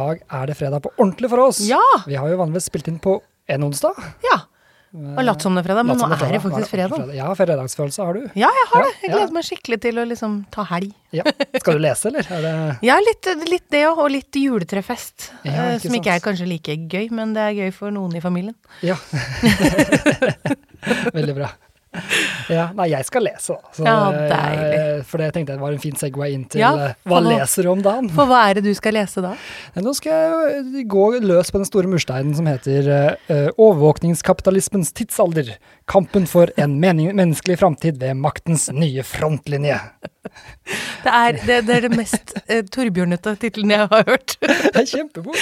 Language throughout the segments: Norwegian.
Dag er det fredag på ordentlig for oss. Ja! Vi har jo vanligvis spilt inn på en onsdag. Ja. Og latt som det er fredag, men nå er det faktisk det fredag. Ja, fredagsfølelse har du. Ja, jeg har det. Jeg gleder ja. meg skikkelig til å liksom ta helg. Ja. Skal du lese, eller? Er det Ja, litt, litt det òg, og litt juletrefest. Ja, eh, ikke som ikke er kanskje like gøy, men det er gøy for noen i familien. Ja. Veldig bra. Ja, nei, jeg skal lese, da. Så Ja, deilig. for det tenkte jeg var en fin Segway inn til Ja, eh, hva nå, leser du om dagen. For hva er det du skal lese da? Nå skal jeg gå løs på den store mursteinen som heter uh, Overvåkningskapitalismens tidsalder. Kampen for en menneskelig framtid ved maktens nye frontlinje. Det er det, det, er det mest eh, Torbjørnete tittelen jeg har hørt. Det er kjempebok.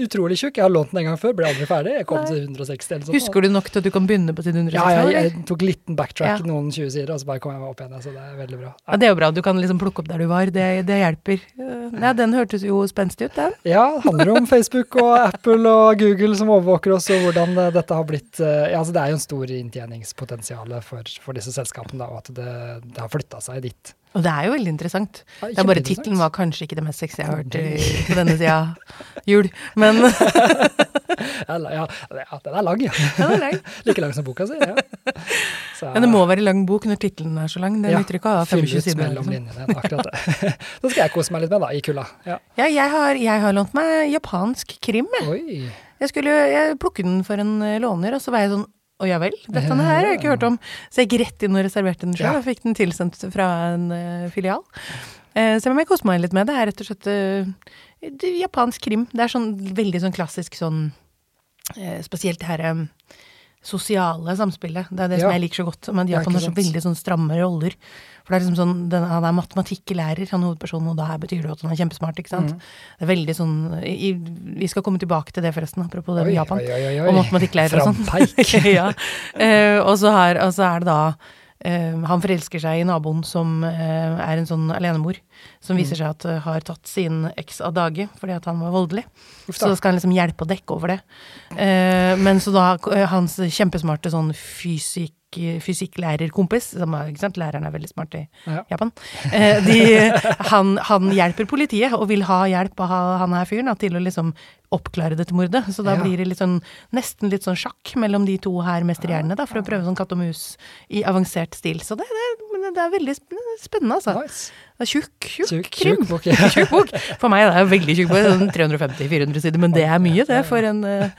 Utrolig tjukk. Jeg har lånt den en gang før, ble aldri ferdig. Jeg kom til 160 eller sånn. Husker du nok til at du kan begynne på side 160? Ja, jeg, jeg tok liten backtrack, Ja. noen 20 sider, og så bare kom jeg meg opp igjen. Så det er veldig bra. Ja, det er jo bra. Du kan liksom plukke opp der du var. Det, det hjelper. Ja, den hørtes jo spenstig ut, den. Ja, handler om Facebook og Apple og Google som overvåker oss, og hvordan eh, dette har blitt eh, ja, altså Det er jo en stor inntjeningspotensial for, for disse selskapene, da, og at det, det har flytta seg dit. Og det er jo veldig interessant. Ja, Det er bare tittelen var kanskje ikke det mest sexy jeg har hørt på denne sida jul. Men Ja, ja, den er lang, ja. den er lang. Like lang som boka si. Ja. Så, Men det må være lang bok når tittelen er så lang. Det Ja, nytter ikke å ha 25 sider. mellom Liksom. linjene. Akkurat det. Da skal jeg kose meg litt med, da, i kulda. Ja. Ja, jeg har, jeg har lånt meg japansk krim. Jeg, Oi. jeg skulle jeg plukket den for en eh, låner, og så var jeg sånn å ja vel, dette her har jeg ikke hørt om. Så jeg gikk rett inn og reserverte den sjøl, Ja. og fikk den tilsendt fra en uh, filial. Uh, så jeg må kose meg litt med det. Det er rett og slett uh, japansk krim. Det er sånn veldig sånn klassisk sånn Spesielt det her eh, sosiale samspillet. Det er det som jeg liker så godt. Men Ja, Japan har så veldig sånn stramme roller. For det er liksom sånn, den, Han er matematikklærer, han hovedpersonen, og da betyr det at han er kjempesmart. ikke sant? Mm. Det er veldig sånn i, Vi skal komme tilbake til det, forresten, apropos det med Japan. oi, oi, oi. Og matematikklærer og sånn. Ja. Uh, og, så har, og så er det da Han forelsker seg i naboen som eh, er en sånn alenemor, som Mm. viser seg at eh, har tatt sin eks av dage fordi at han var voldelig. Så skal han liksom hjelpe å dekke over det. Eh, men så da eh, hans kjempesmarte sånn fysikk fysikklærerkompis, som er, ikke sant, læreren er veldig smart i Ja. Japan, eh, de, han, han hjelper politiet og vil ha hjelp av han her fyren til å liksom oppklare dette mordet. Så da Ja. blir det litt sånn, nesten litt sånn sjakk mellom de to her mesterhjernene, da, for å prøve sånn katt og mus i avansert stil. Så det, det, det er veldig spennende, altså. Nice. Det er tjukk, tjukk, Tjukk, krim. tjukk bok, ja. Tjukk bok. For meg det er det veldig tjukk bok, sånn 350-400 sider, men det er mye det for en, eh,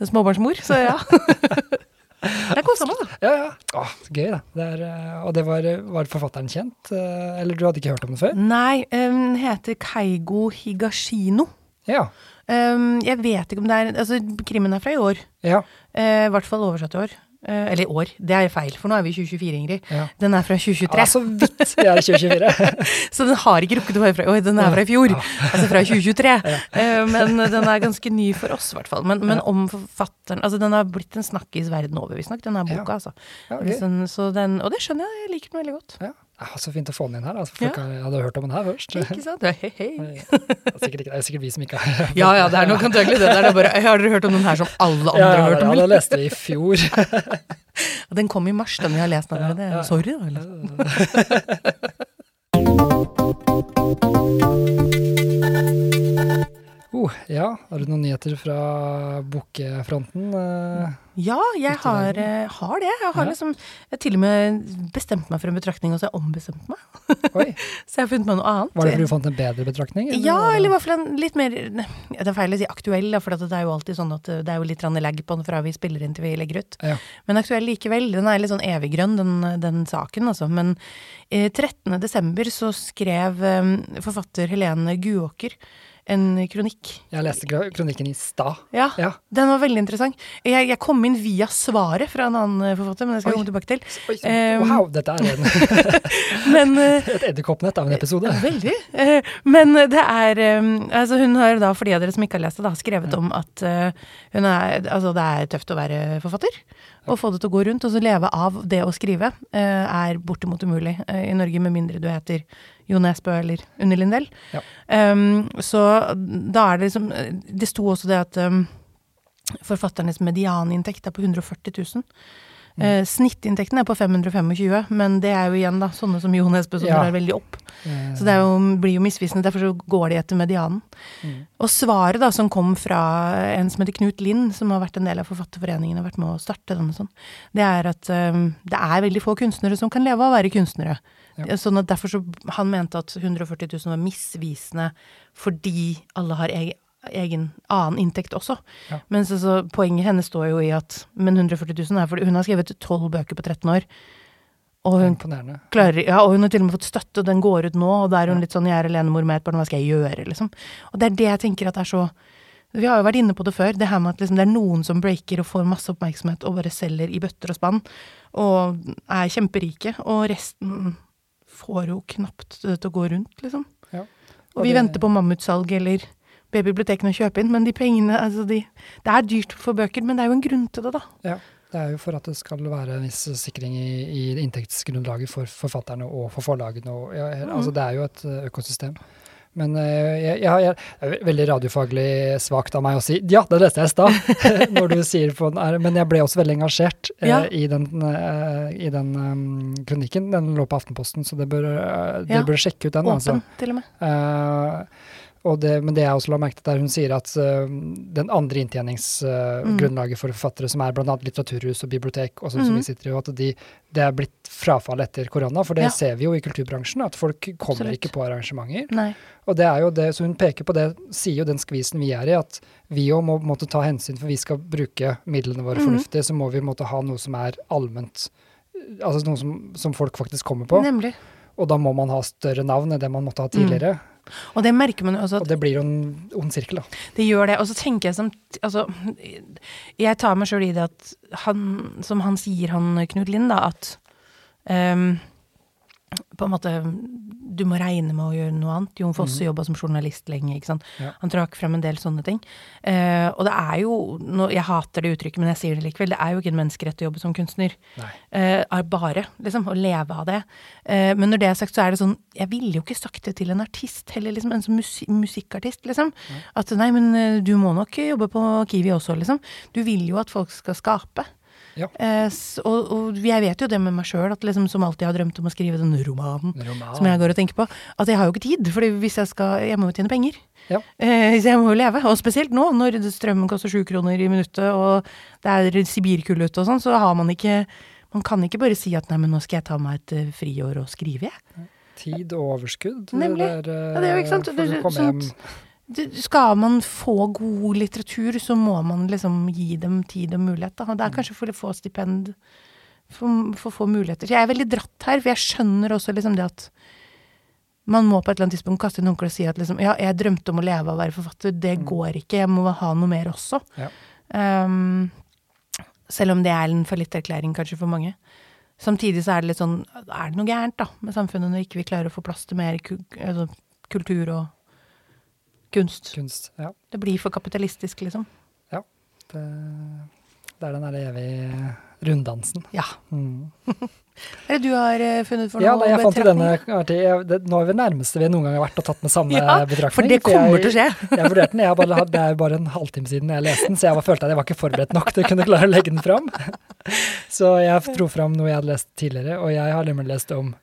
en småbarnsmor, så ja. Det er koselig, da. Ja, ja. Åh, gøy, da. Det er, eh, og det var, var forfatteren kjent? eh, Eller du hadde ikke hørt om den før? Nei, eh, den heter Keigo Higashino. Ja. Um, jeg vet ikke om det er Altså, krimmen er fra i år. Ja. Uh, I hvert fall oversatt i år. Eh, eller i år, det er feil, for nå er vi i 2024, Ingrid. ja. Den er fra 2023, det er så vidt vi er i 2024. så den har ikke rukket å være fra i år. Den er fra i fjor, altså fra 2023. Eh, men den er ganske ny for oss, i hvert fall. Men, men Ja. om forfatteren Altså, den har blitt en snakkis verden over, visstnok, den her boka, altså. Ja, Så, så den, og det skjønner jeg, jeg liker den veldig godt. ja. Ja, så fint å få den inn her. Altså, folk ja. hadde hørt om den her først. Ikke sant? Hei, hei. Er sikkert, ikke, det er sikkert vi som ikke har Ja ja, det er nok antagelig det. det er det bare, har dere hørt om den her som alle andre har hørt om? ja, det leste vi i fjor. Den kom i mars, den vi har lest allerede. Ja, ja. Sorry, da. Eller? Oh, ja, har du noen nyheter fra bokfronten? eh? Ja, jeg har, eh, har det. Jeg har Ja. liksom jeg til og med bestemt meg for en betraktning, og så har jeg ombestemt meg. Så jeg har funnet meg noe annet. Var det fordi du fant en bedre betraktning? Ja, eller i hvert fall en litt mer ne, Det er feil å si aktuell, for det er jo alltid sånn at eh, det er jo litt lag på den fra vi spiller inn til vi legger ut. Ja. Men aktuell likevel. Den er litt sånn eviggrønn, den, den saken, altså. Men eh, 13. desember så skrev eh, forfatter Helene Guåker en kronikk. Jeg leste kronikken i stad. Ja, Ja. den var veldig interessant. Jeg, jeg kom inn via svaret fra en annen eh, forfatter, men det skal jeg komme tilbake til. Oi, Um, wow, dette er en, Men eh, et edderkoppnett av en episode. Veldig. Eh, Men det er eh, Altså, hun har da, for de av dere som ikke har lest det, da, skrevet om at hun er Altså, det er tøft å være forfatter. Å få det til å gå rundt, og så leve av det å skrive, er bortimot umulig i Norge, med mindre du heter Jo Nesbø eller Unni Lindell. Ja. Um, så da er det liksom Det sto også det at um, forfatternes medianinntekt er på 140 000. Eh, snittinntekten er på 525, men det er jo igjen da, sånne som Jo Nesbø som Ja. drar veldig opp. Eh, Så det jo, blir jo misvisende, derfor så går de etter medianen. Mm. Og svaret da, som kom fra en som heter Knut Lind, som har vært en del av Forfatterforeningen og vært med å starte den og sånn, det er at um, det er veldig få kunstnere som kan leve av å være kunstnere. Ja. Sånn at derfor så, Han mente at 140 000 var misvisende fordi alle har egen, egen annen inntekt også. Ja. Mens altså, poenget hennes står jo i at Men 140 000 er fordi hun har skrevet tolv bøker på 13 år. Og hun klarer, ja, og hun har til og med fått støtte, og den går ut nå, og da er hun Ja. litt sånn 'jeg er alenemor med et barn, hva skal jeg gjøre', liksom. Og det er det jeg tenker at er så Vi har jo vært inne på det før, det her med at liksom det er noen som breaker og får masse oppmerksomhet og bare selger i bøtter og spann, og er kjemperike, og resten får jo knapt det til å gå rundt, liksom. Ja. Og vi det- venter på mammutsalg eller be bibliotekene å kjøpe inn, men de pengene, altså de Det er dyrt for bøker, men det er jo en grunn til det, da. Ja, det er jo for at det skal være en viss sikring i, i inntektsgrunnlaget for forfatterne og for forlagene. Og, ja, altså, det er jo et økosystem. Men jeg, jeg, jeg, er veldig radiofaglig svakt av meg å si ja, det leste jeg i stad, når du sier på den her, men jeg ble også veldig engasjert eh, Ja. i den, eh, i den um, kronikken. Den lå på Aftenposten, så det bør, eh, dere Ja. bør sjekke ut den. altså. Åpen, til og med. Eh, og det, men det jeg også la merke til der hun sier at uh, den andre inntjeningsgrunnlaget for forfattere, som er bl.a. litteraturhus og bibliotek, og sånn som Mhm. vi sitter i, at de, det er blitt frafall etter korona. For det Ja. ser vi jo i kulturbransjen, at folk kommer Absolutt. ikke på arrangementer. Nei. Og det er jo det, så hun peker på det, sier jo den skvisen vi er i, at vi òg må måtte ta hensyn, for vi skal bruke midlene våre mm. fornuftig, så må vi måtte ha noe som er allment Altså noe som, som folk faktisk kommer på. Nemlig. Og da må man ha større navn enn det man måtte ha Mm. Og det merker man jo også at Og det blir jo en ond sirkel, da. Det gjør det. Og så tenker jeg som Altså, jeg tar meg sjøl i det at han, som han sier, han Knut Lind, da, at ehm, på en måte Du må regne med å gjøre noe annet. Jon Fosse mm. jobba som journalist lenge. ikke sant? Ja. Han trakk frem en del sånne ting. Eh, og det er jo no, Jeg hater det uttrykket, men jeg sier det likevel. Det er jo ikke en menneskerett å jobbe som kunstner. Eh, er bare, liksom. Å leve av det. Eh, men når det er sagt, så er det sånn Jeg ville jo ikke sagt det til en artist heller, liksom. En sånn musi musikkartist, liksom. At nei, men eh, du må nok jobbe på Kiwi også, liksom. Du vil jo at folk skal skape. Ja. Eh, og, og jeg vet jo det med meg sjøl, liksom, som alltid har drømt om å skrive den romanen Roman. som jeg går og tenker på, at jeg har jo ikke tid. For hvis jeg skal Jeg må jo tjene penger. Ja. Eh, så jeg må jo leve. Og spesielt nå, når strømmen koster sju kroner i minuttet, og det er sibirkulde ute og sånn, så har man ikke Man kan ikke bare si at nei, men nå skal jeg ta meg et uh, friår og skrive, jeg. Tid og overskudd. Nemlig. Det er, Ja, det er jo ikke sant, For det er å komme sånt- hjem Det- Skal man få god litteratur, så må man liksom gi dem tid og mulighet. Da. Det er kanskje for få stipend, for, for få muligheter. Så jeg er veldig dratt her, for jeg skjønner også liksom det at man må på et eller annet tidspunkt kaste inn håndkleet og si at liksom, ja, jeg drømte om å leve av å være forfatter, det går ikke, jeg må ha noe mer også. Ja. Um, selv om det er en fallitterklæring kanskje for mange. Samtidig så er det litt sånn, er det noe gærent da, med samfunnet når ikke vi klarer å få plass til mer altså, kultur og kunst? kunst. Ja. Det blir for kapitalistisk, liksom. Det, det er den derre evige runddansen. Ja. Mm. Hva er det du har eh, funnet for Ja, noe da, jeg fant denne artig- det, Nå er vi nærmeste vi noen gang har vært og tatt med samme Ja, betraktning. For det kommer til å skje. Jeg vurderte den, jeg bare, det er jo bare en halvtime siden jeg leste den, så jeg var, følte at jeg var ikke forberedt nok til å kunne klare å legge den fram. Så jeg dro fram noe jeg hadde lest tidligere, og jeg har nemlig lest om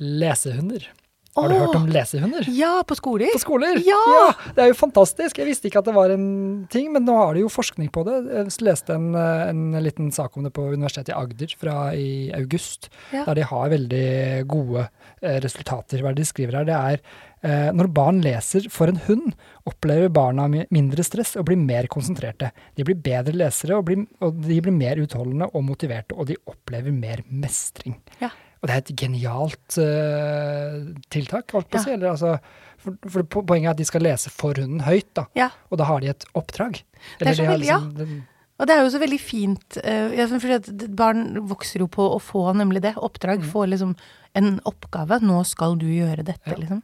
lesehunder. Har du hørt om lesehunder? Ja, på skoler. På skoler? Ja! Det er jo fantastisk. Jeg visste ikke at det var en ting, men nå har de jo forskning på det. Jeg leste en, eh, en liten sak om det på Universitetet i Agder fra i august, Ja. der de har veldig gode eh, resultater. Hva de skriver her? Det er eh, når barn leser for en hund, opplever barna mindre stress og blir mer konsentrerte. De blir bedre lesere, og, blir, og de blir mer utholdende og motiverte, og de opplever mer mestring. Ja. Og det er et genialt uh, tiltak, holdt på å si. Eller, altså, for, for poenget er at de skal lese for hunden høyt, da. Ja. Og da har de et oppdrag. Det er så de liksom, ja. den, Og det er jo så veldig fint, eh, at barn vokser jo på å få nemlig det. Oppdrag. Mm. Få liksom en oppgave. Nå skal du gjøre dette, Ja. liksom.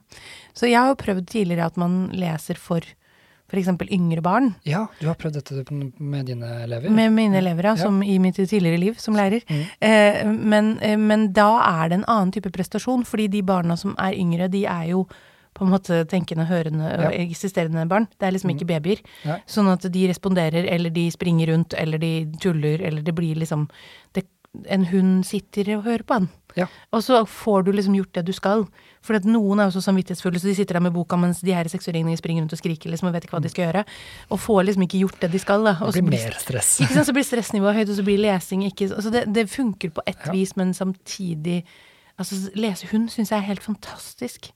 Så jeg har jo prøvd tidligere at man leser for f.eks. yngre barn. ja, du har prøvd dette med dine elever? Med mine elever, ja, Ja. som i mitt tidligere liv som lærer. Mm. Eh, men, eh, men da er det en annen type prestasjon, fordi de barna som er yngre, de er jo på en måte tenkende, hørende og Ja. eksisterende barn. Det er liksom ikke babyer. Nei. Sånn at de responderer, eller de springer rundt, eller de tuller, eller det blir liksom det, en hund sitter og hører på den. Ja. Og så får du liksom gjort det du skal. For at noen er jo så samvittighetsfulle, så de sitter der med boka mens de her seksåringene springer rundt og skriker liksom, og vet ikke hva de skal gjøre. Og får liksom ikke gjort det de skal. da. Og Det så blir blir- mer stress. ikke sant, Så blir stressnivået høyt, og så blir lesing ikke altså det, det funker på ett Ja. vis, men samtidig Altså, lese hund syns jeg er helt fantastisk.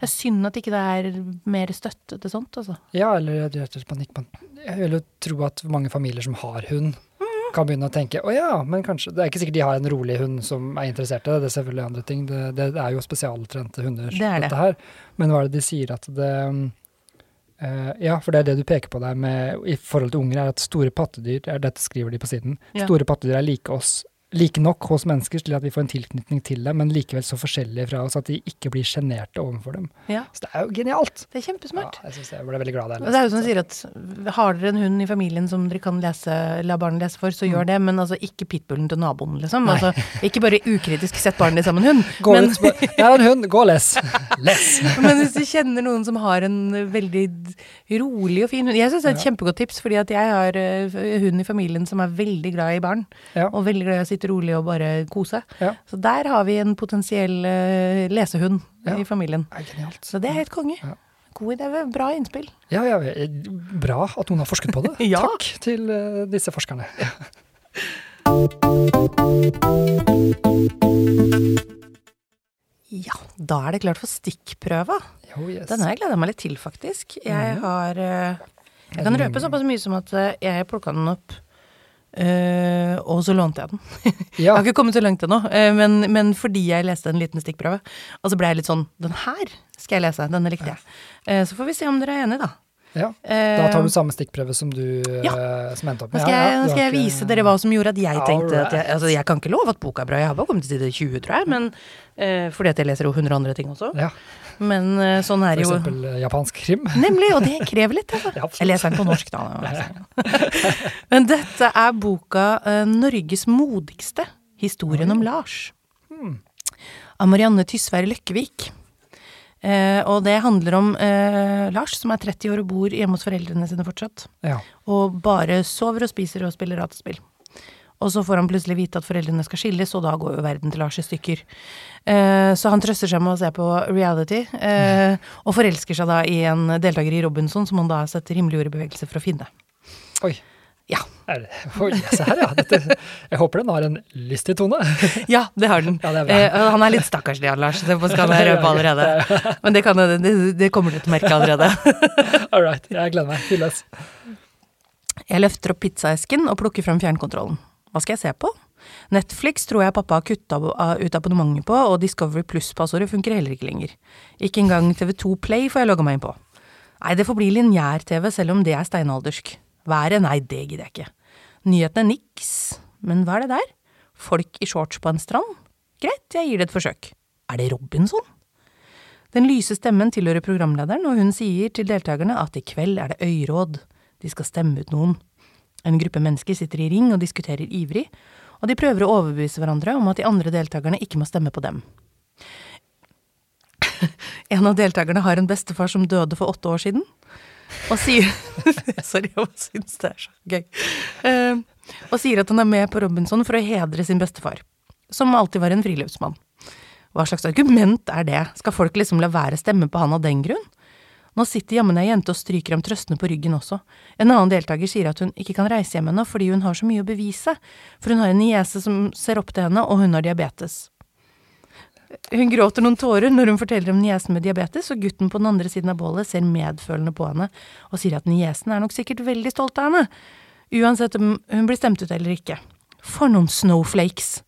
Det er synd at ikke det er mer støtte til sånt, altså. Ja, eller jeg, jeg, panikk. Jeg vil jo tro at mange familier som har hund, kan begynne å tenke å ja, men kanskje Det er ikke sikkert de har en rolig hund som er interessert i det, det er selvfølgelig andre ting. Det, det er jo spesialtrente hunder, Det det. dette her. Men hva er det de sier at det uh, Ja, for det er det du peker på der med i forhold til unger, er at store pattedyr, er, dette skriver de på siden, Ja. store pattedyr er like oss. Like nok hos mennesker til at vi får en tilknytning til dem, men likevel så forskjellige fra oss at de ikke blir sjenerte overfor dem. Ja, Så det er jo genialt! det er kjempesmart. Ja, jeg, synes jeg ble veldig glad da jeg det er jo som du sier at har dere en hund i familien som dere kan lese, la barnet lese for, så Mm. gjør det, men altså ikke pitbullen til naboen, liksom. Altså, ikke bare ukritisk sett barnet sammen hund. Gå Men, ut, det er en hund, gå og les! Les! men hvis du kjenner noen som har en veldig rolig og fin hund Jeg syns det er et kjempegodt tips, fordi at jeg har eh, hund i familien som er veldig glad i barn. Ja. Og veldig glad i å sitte rolig og bare kose. Ja. Så der har vi en potensiell eh, lesehund Ja. i familien. Det er genialt. Så det er helt konge. Ja. God idé. Bra innspill. Ja, ja, bra at noen har forsket på det. Takk til eh, disse forskerne. Ja, da er det klart for stikkprøva. Oh, yes. Den har jeg gleda meg litt til, faktisk. Jeg Mhm. har Jeg kan røpe såpass mye som at eh, jeg plukka den opp, eh, og så lånte jeg den. Jeg har ikke kommet så langt ennå, uh, men, men fordi jeg leste en liten stikkprøve, og så ble jeg litt sånn Den her skal jeg lese, denne likte jeg. Uh, Så får vi se om dere er enige, da. Ja. Eh, Da tar du samme stikkprøve som du ja. som endte opp Nå med. skal Ja, jeg, nå skal jeg vise dere hva som gjorde at jeg tenkte at jeg Altså, jeg kan ikke love at boka er bra, jeg har bare kommet til side 20, tror jeg, men uh, fordi at jeg leser jo 100 andre ting også. Ja, Men uh, sånn er for jo. eksempel eh, japansk krim. Nemlig, og det krever litt, altså. Ja. Jeg leser den på norsk, da. Men dette er boka uh, 'Norges modigste'. Historien om Lars. Hmm. Av Marianne Tysvær Løkkevik. Eh, og det handler om eh, Lars, som er 30 år og bor hjemme hos foreldrene sine fortsatt. Ja. Og bare sover og spiser og spiller dataspill. Og så får han plutselig vite at foreldrene skal skilles, og da går jo verden til Lars i stykker. Eh, så han trøster seg med å se på reality, eh, og forelsker seg da i en deltaker i Robinson, som han da setter rimelig ord i bevegelse for å finne. Oi. Ja. Er oi, se her, ja. Dette, jeg håper den har en lystig tone. Ja, det har den. Ja, det er eh, han er litt stakkarslig, han Lars, det skal jeg røpe allerede. Men det, kan, det, det kommer du til å merke allerede. All right, jeg gleder meg. Fyll. Jeg løfter opp pizzaesken og plukker frem fjernkontrollen. Hva skal jeg se på? Netflix tror jeg pappa har kutta ut abonnementet på, og Discovery Pluss-passordet funker heller ikke lenger. Ikke engang TV2 Play får jeg logga meg inn på. Nei, det får bli lineær-TV, selv om det er steinaldersk. Været? Nei, det gidder jeg ikke. Nyhetene niks. Men hva er det der? Folk i shorts på en strand? Greit, jeg gir det et forsøk. Er det Robinson? Den lyse stemmen tilhører programlederen, og hun sier til deltakerne at i kveld er det øyråd. De skal stemme ut noen. En gruppe mennesker sitter i ring og diskuterer ivrig, og de prøver å overbevise hverandre om at de andre deltakerne ikke må stemme på dem. En av deltakerne har en bestefar som døde for åtte år siden, og sier Sorry, jeg syns det er så gøy. Uh, og sier at han er med på Robinson for å hedre sin bestefar, som alltid var en friluftsmann. Hva slags argument er det? Skal folk liksom la være stemme på han av den grunn? Nå sitter jammen ei jente og stryker ham trøstende på ryggen også. En annen deltaker sier at hun ikke kan reise hjem ennå fordi hun har så mye å bevise, for hun har en niese som ser opp til henne, og hun har diabetes. Hun gråter noen tårer når hun forteller om niesen med diabetes, og gutten på den andre siden av bålet ser medfølende på henne og sier at niesen er nok sikkert veldig stolt av henne, uansett om hun blir stemt ut eller ikke. For noen snowflakes!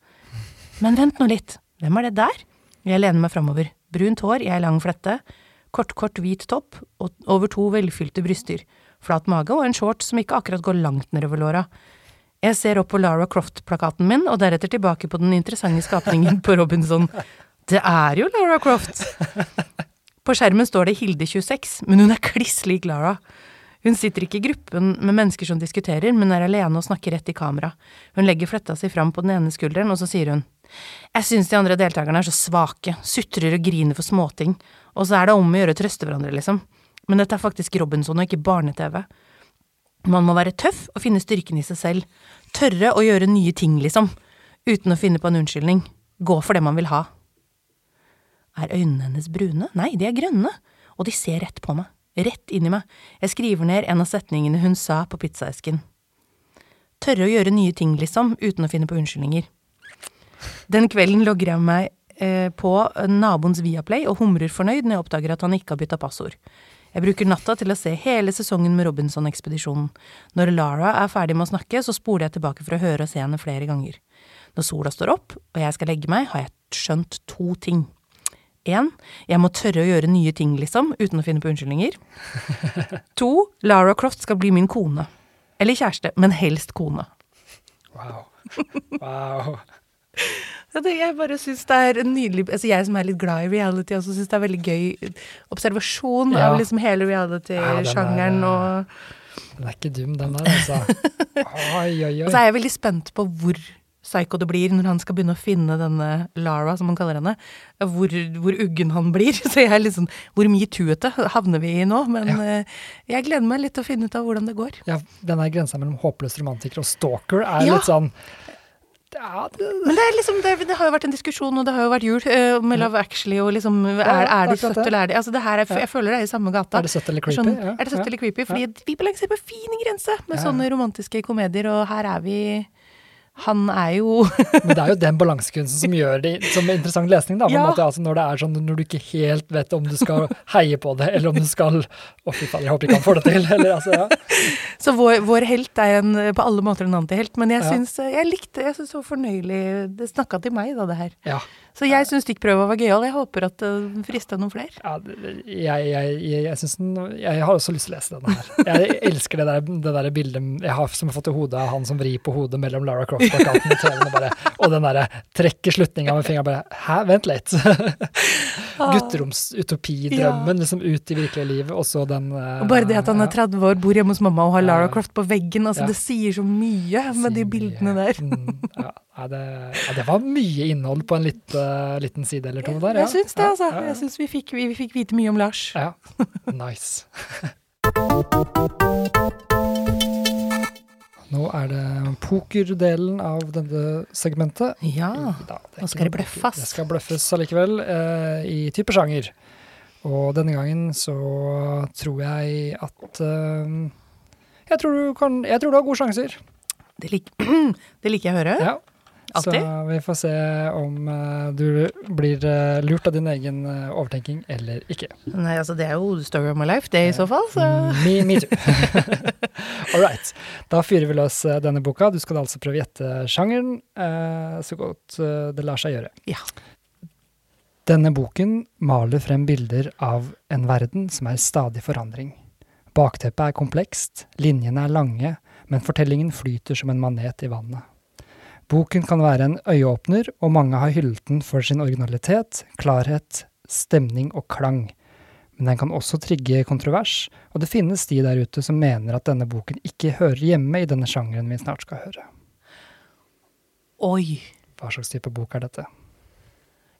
Men vent nå litt, hvem er det der? Jeg lener meg framover. Brunt hår i ei lang flette, kort, kort hvit topp og over to velfylte bryster, flat mage og en shorts som ikke akkurat går langt nedover låra. Jeg ser opp på Lara Croft-plakaten min, og deretter tilbake på den interessante skapningen på Robinson. Det er jo Lara Croft! På skjermen står det Hilde 26, men hun er kliss lik Lara. Hun sitter ikke i gruppen med mennesker som diskuterer, men er alene og snakker rett i kamera. Hun legger fletta si fram på den ene skulderen, og så sier hun. Jeg syns de andre deltakerne er så svake, sutrer og griner for småting, og så er det om å gjøre å trøste hverandre, liksom. Men dette er faktisk Robinson og ikke barne-TV. Man må være tøff og finne styrken i seg selv. Tørre å gjøre nye ting, liksom. uten å finne på en unnskyldning. Gå for det man vil ha. Er øynene hennes brune? Nei, de er grønne. Og de ser rett på meg. Rett inn i meg. Jeg skriver ned en av setningene hun sa på pizzaesken. Tørre å gjøre nye ting, liksom, uten å finne på unnskyldninger. Den kvelden logger jeg meg eh, på naboens Viaplay og humrer fornøyd når jeg oppdager at han ikke har bytta passord. Jeg bruker natta til å se hele sesongen med Robinson-ekspedisjonen. Når Lara er ferdig med å snakke, så spoler jeg tilbake for å høre og se henne flere ganger. Når sola står opp og jeg skal legge meg, har jeg skjønt to ting. En, jeg må tørre å gjøre nye ting, liksom, uten å finne på unnskyldninger. To, Lara Croft skal bli min kone. Eller kjæreste, men helst kone. Wow. wow. Jeg bare syns det er en nydelig Altså Jeg som er litt glad i reality, også syns det er veldig gøy observasjon ja. av liksom hele reality-sjangeren ja, og Den er ikke dum, den der, altså. Oi, oi, oi. Og så er jeg veldig spent på hvor psycho det blir når han skal begynne å finne denne Lara, som han kaller henne. Hvor, hvor uggen han blir. Så jeg er sånn Hvor metoo-ete havner vi i nå? Men ja. uh, jeg gleder meg litt til å finne ut av hvordan det går. Ja, denne grensa mellom håpløs romantiker og stalker er ja. litt sånn ja, det... Men det, liksom, det, det, har jo vært en diskusjon, og det har jo vært jul uh, med Love Actually og liksom Er, er de søtt eller er de altså det her er, Jeg føler det er i samme gata. Er det søtt eller creepy? Sånn, er det søtt eller creepy? Fordi vi balanserer ser på fin grense med sånne romantiske komedier, og her er vi han er jo Men det er jo den balansekunsten som gjør det som interessant lesning, da. Ja. Måte, altså når det er sånn når du ikke helt vet om du skal heie på det, eller om du skal Å, fy faen, jeg håper ikke han får det til. Eller, altså, ja. Så vår, vår, helt er en, på alle måter en antihelt, men jeg syns jeg likte Jeg syns det var fornøyelig Det snakka til meg, da, det her. Ja. Så jeg syns stikkprøva var gøyal. Jeg håper at det frista noen flere. Ja, jeg, jeg, jeg, jeg, den, jeg, har også lyst til å lese denne her. Jeg elsker det der, det der bildet jeg har som har fått i hodet av han som vrir på hodet mellom Lara Croft-plakaten og bare, og den derre trekker slutninga med fingeren bare Hæ, vent litt. Ah. Gutteromsutopidrømmen liksom ut i virkelige livet, og så den Og bare det at han er 30 år, bor hjemme hos mamma og har Lara Croft på veggen, altså ja. det sier så mye med de bildene der. Ja. Ja, det, ja, det, var mye innhold på en litt, uh, liten side eller to der. Ja. Jeg syns det, altså. Jeg syns vi, vi, vi, fikk vite mye om Lars. Ja. Nice. Nå er det pokerdelen av denne segmentet. Ja, nå skal det bløffes. Det skal bløffes allikevel, uh, i type sjanger. Og denne gangen så tror jeg at uh, jeg, tror du kan, jeg tror du har gode sjanser. Det, lik, det liker jeg å høre. Ja. Alltid. Så vi får se om uh, du blir uh, lurt av din egen uh, overtenking eller ikke. Nei, altså Det er jo story of my life, det i så fall. Så. Me, me too. All right. Da fyrer vi løs denne boka. Du skal altså prøve å gjette sjangeren så godt det lar seg gjøre. Ja. Denne boken maler frem bilder av en verden som er i stadig forandring. Bakteppet er komplekst, linjene er lange, men fortellingen flyter som en manet i vannet. Boken kan være en øyeåpner, og mange har hyllet den for sin originalitet, klarhet, stemning og klang. Men den kan også trigge kontrovers, og det finnes de der ute som mener at denne boken ikke hører hjemme i denne sjangeren vi snart skal høre. Oi. Hva slags type bok er dette?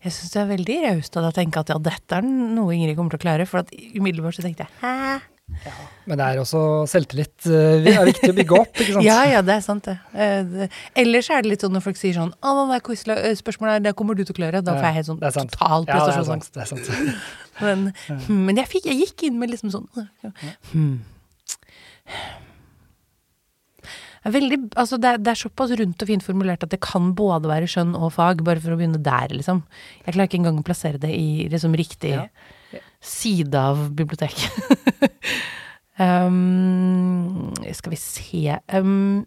Jeg syns det er veldig raust av deg å tenke at ja, dette er noe Ingrid kommer til å klare. For umiddelbart så tenkte jeg hæ? Ja, men det er også selvtillit det er viktig å bygge opp, ikke sant? ja, ja, det er sant, det. Uh, ellers er det litt sånn når folk sier sånn 'Å, det er spørsmålet er, det kommer du til å klare'. Da får jeg helt sånn total prestasjonsangst. Ja, det er sant. men, hmm, men jeg, fikk, jeg, gikk inn med liksom sånn hmm. Veldig, altså det, det, er såpass rundt og fint formulert at det kan både være skjønn og fag, bare for å begynne der, liksom. Jeg klarer ikke engang å plassere det i liksom riktig ja side av biblioteket. um, skal vi se um,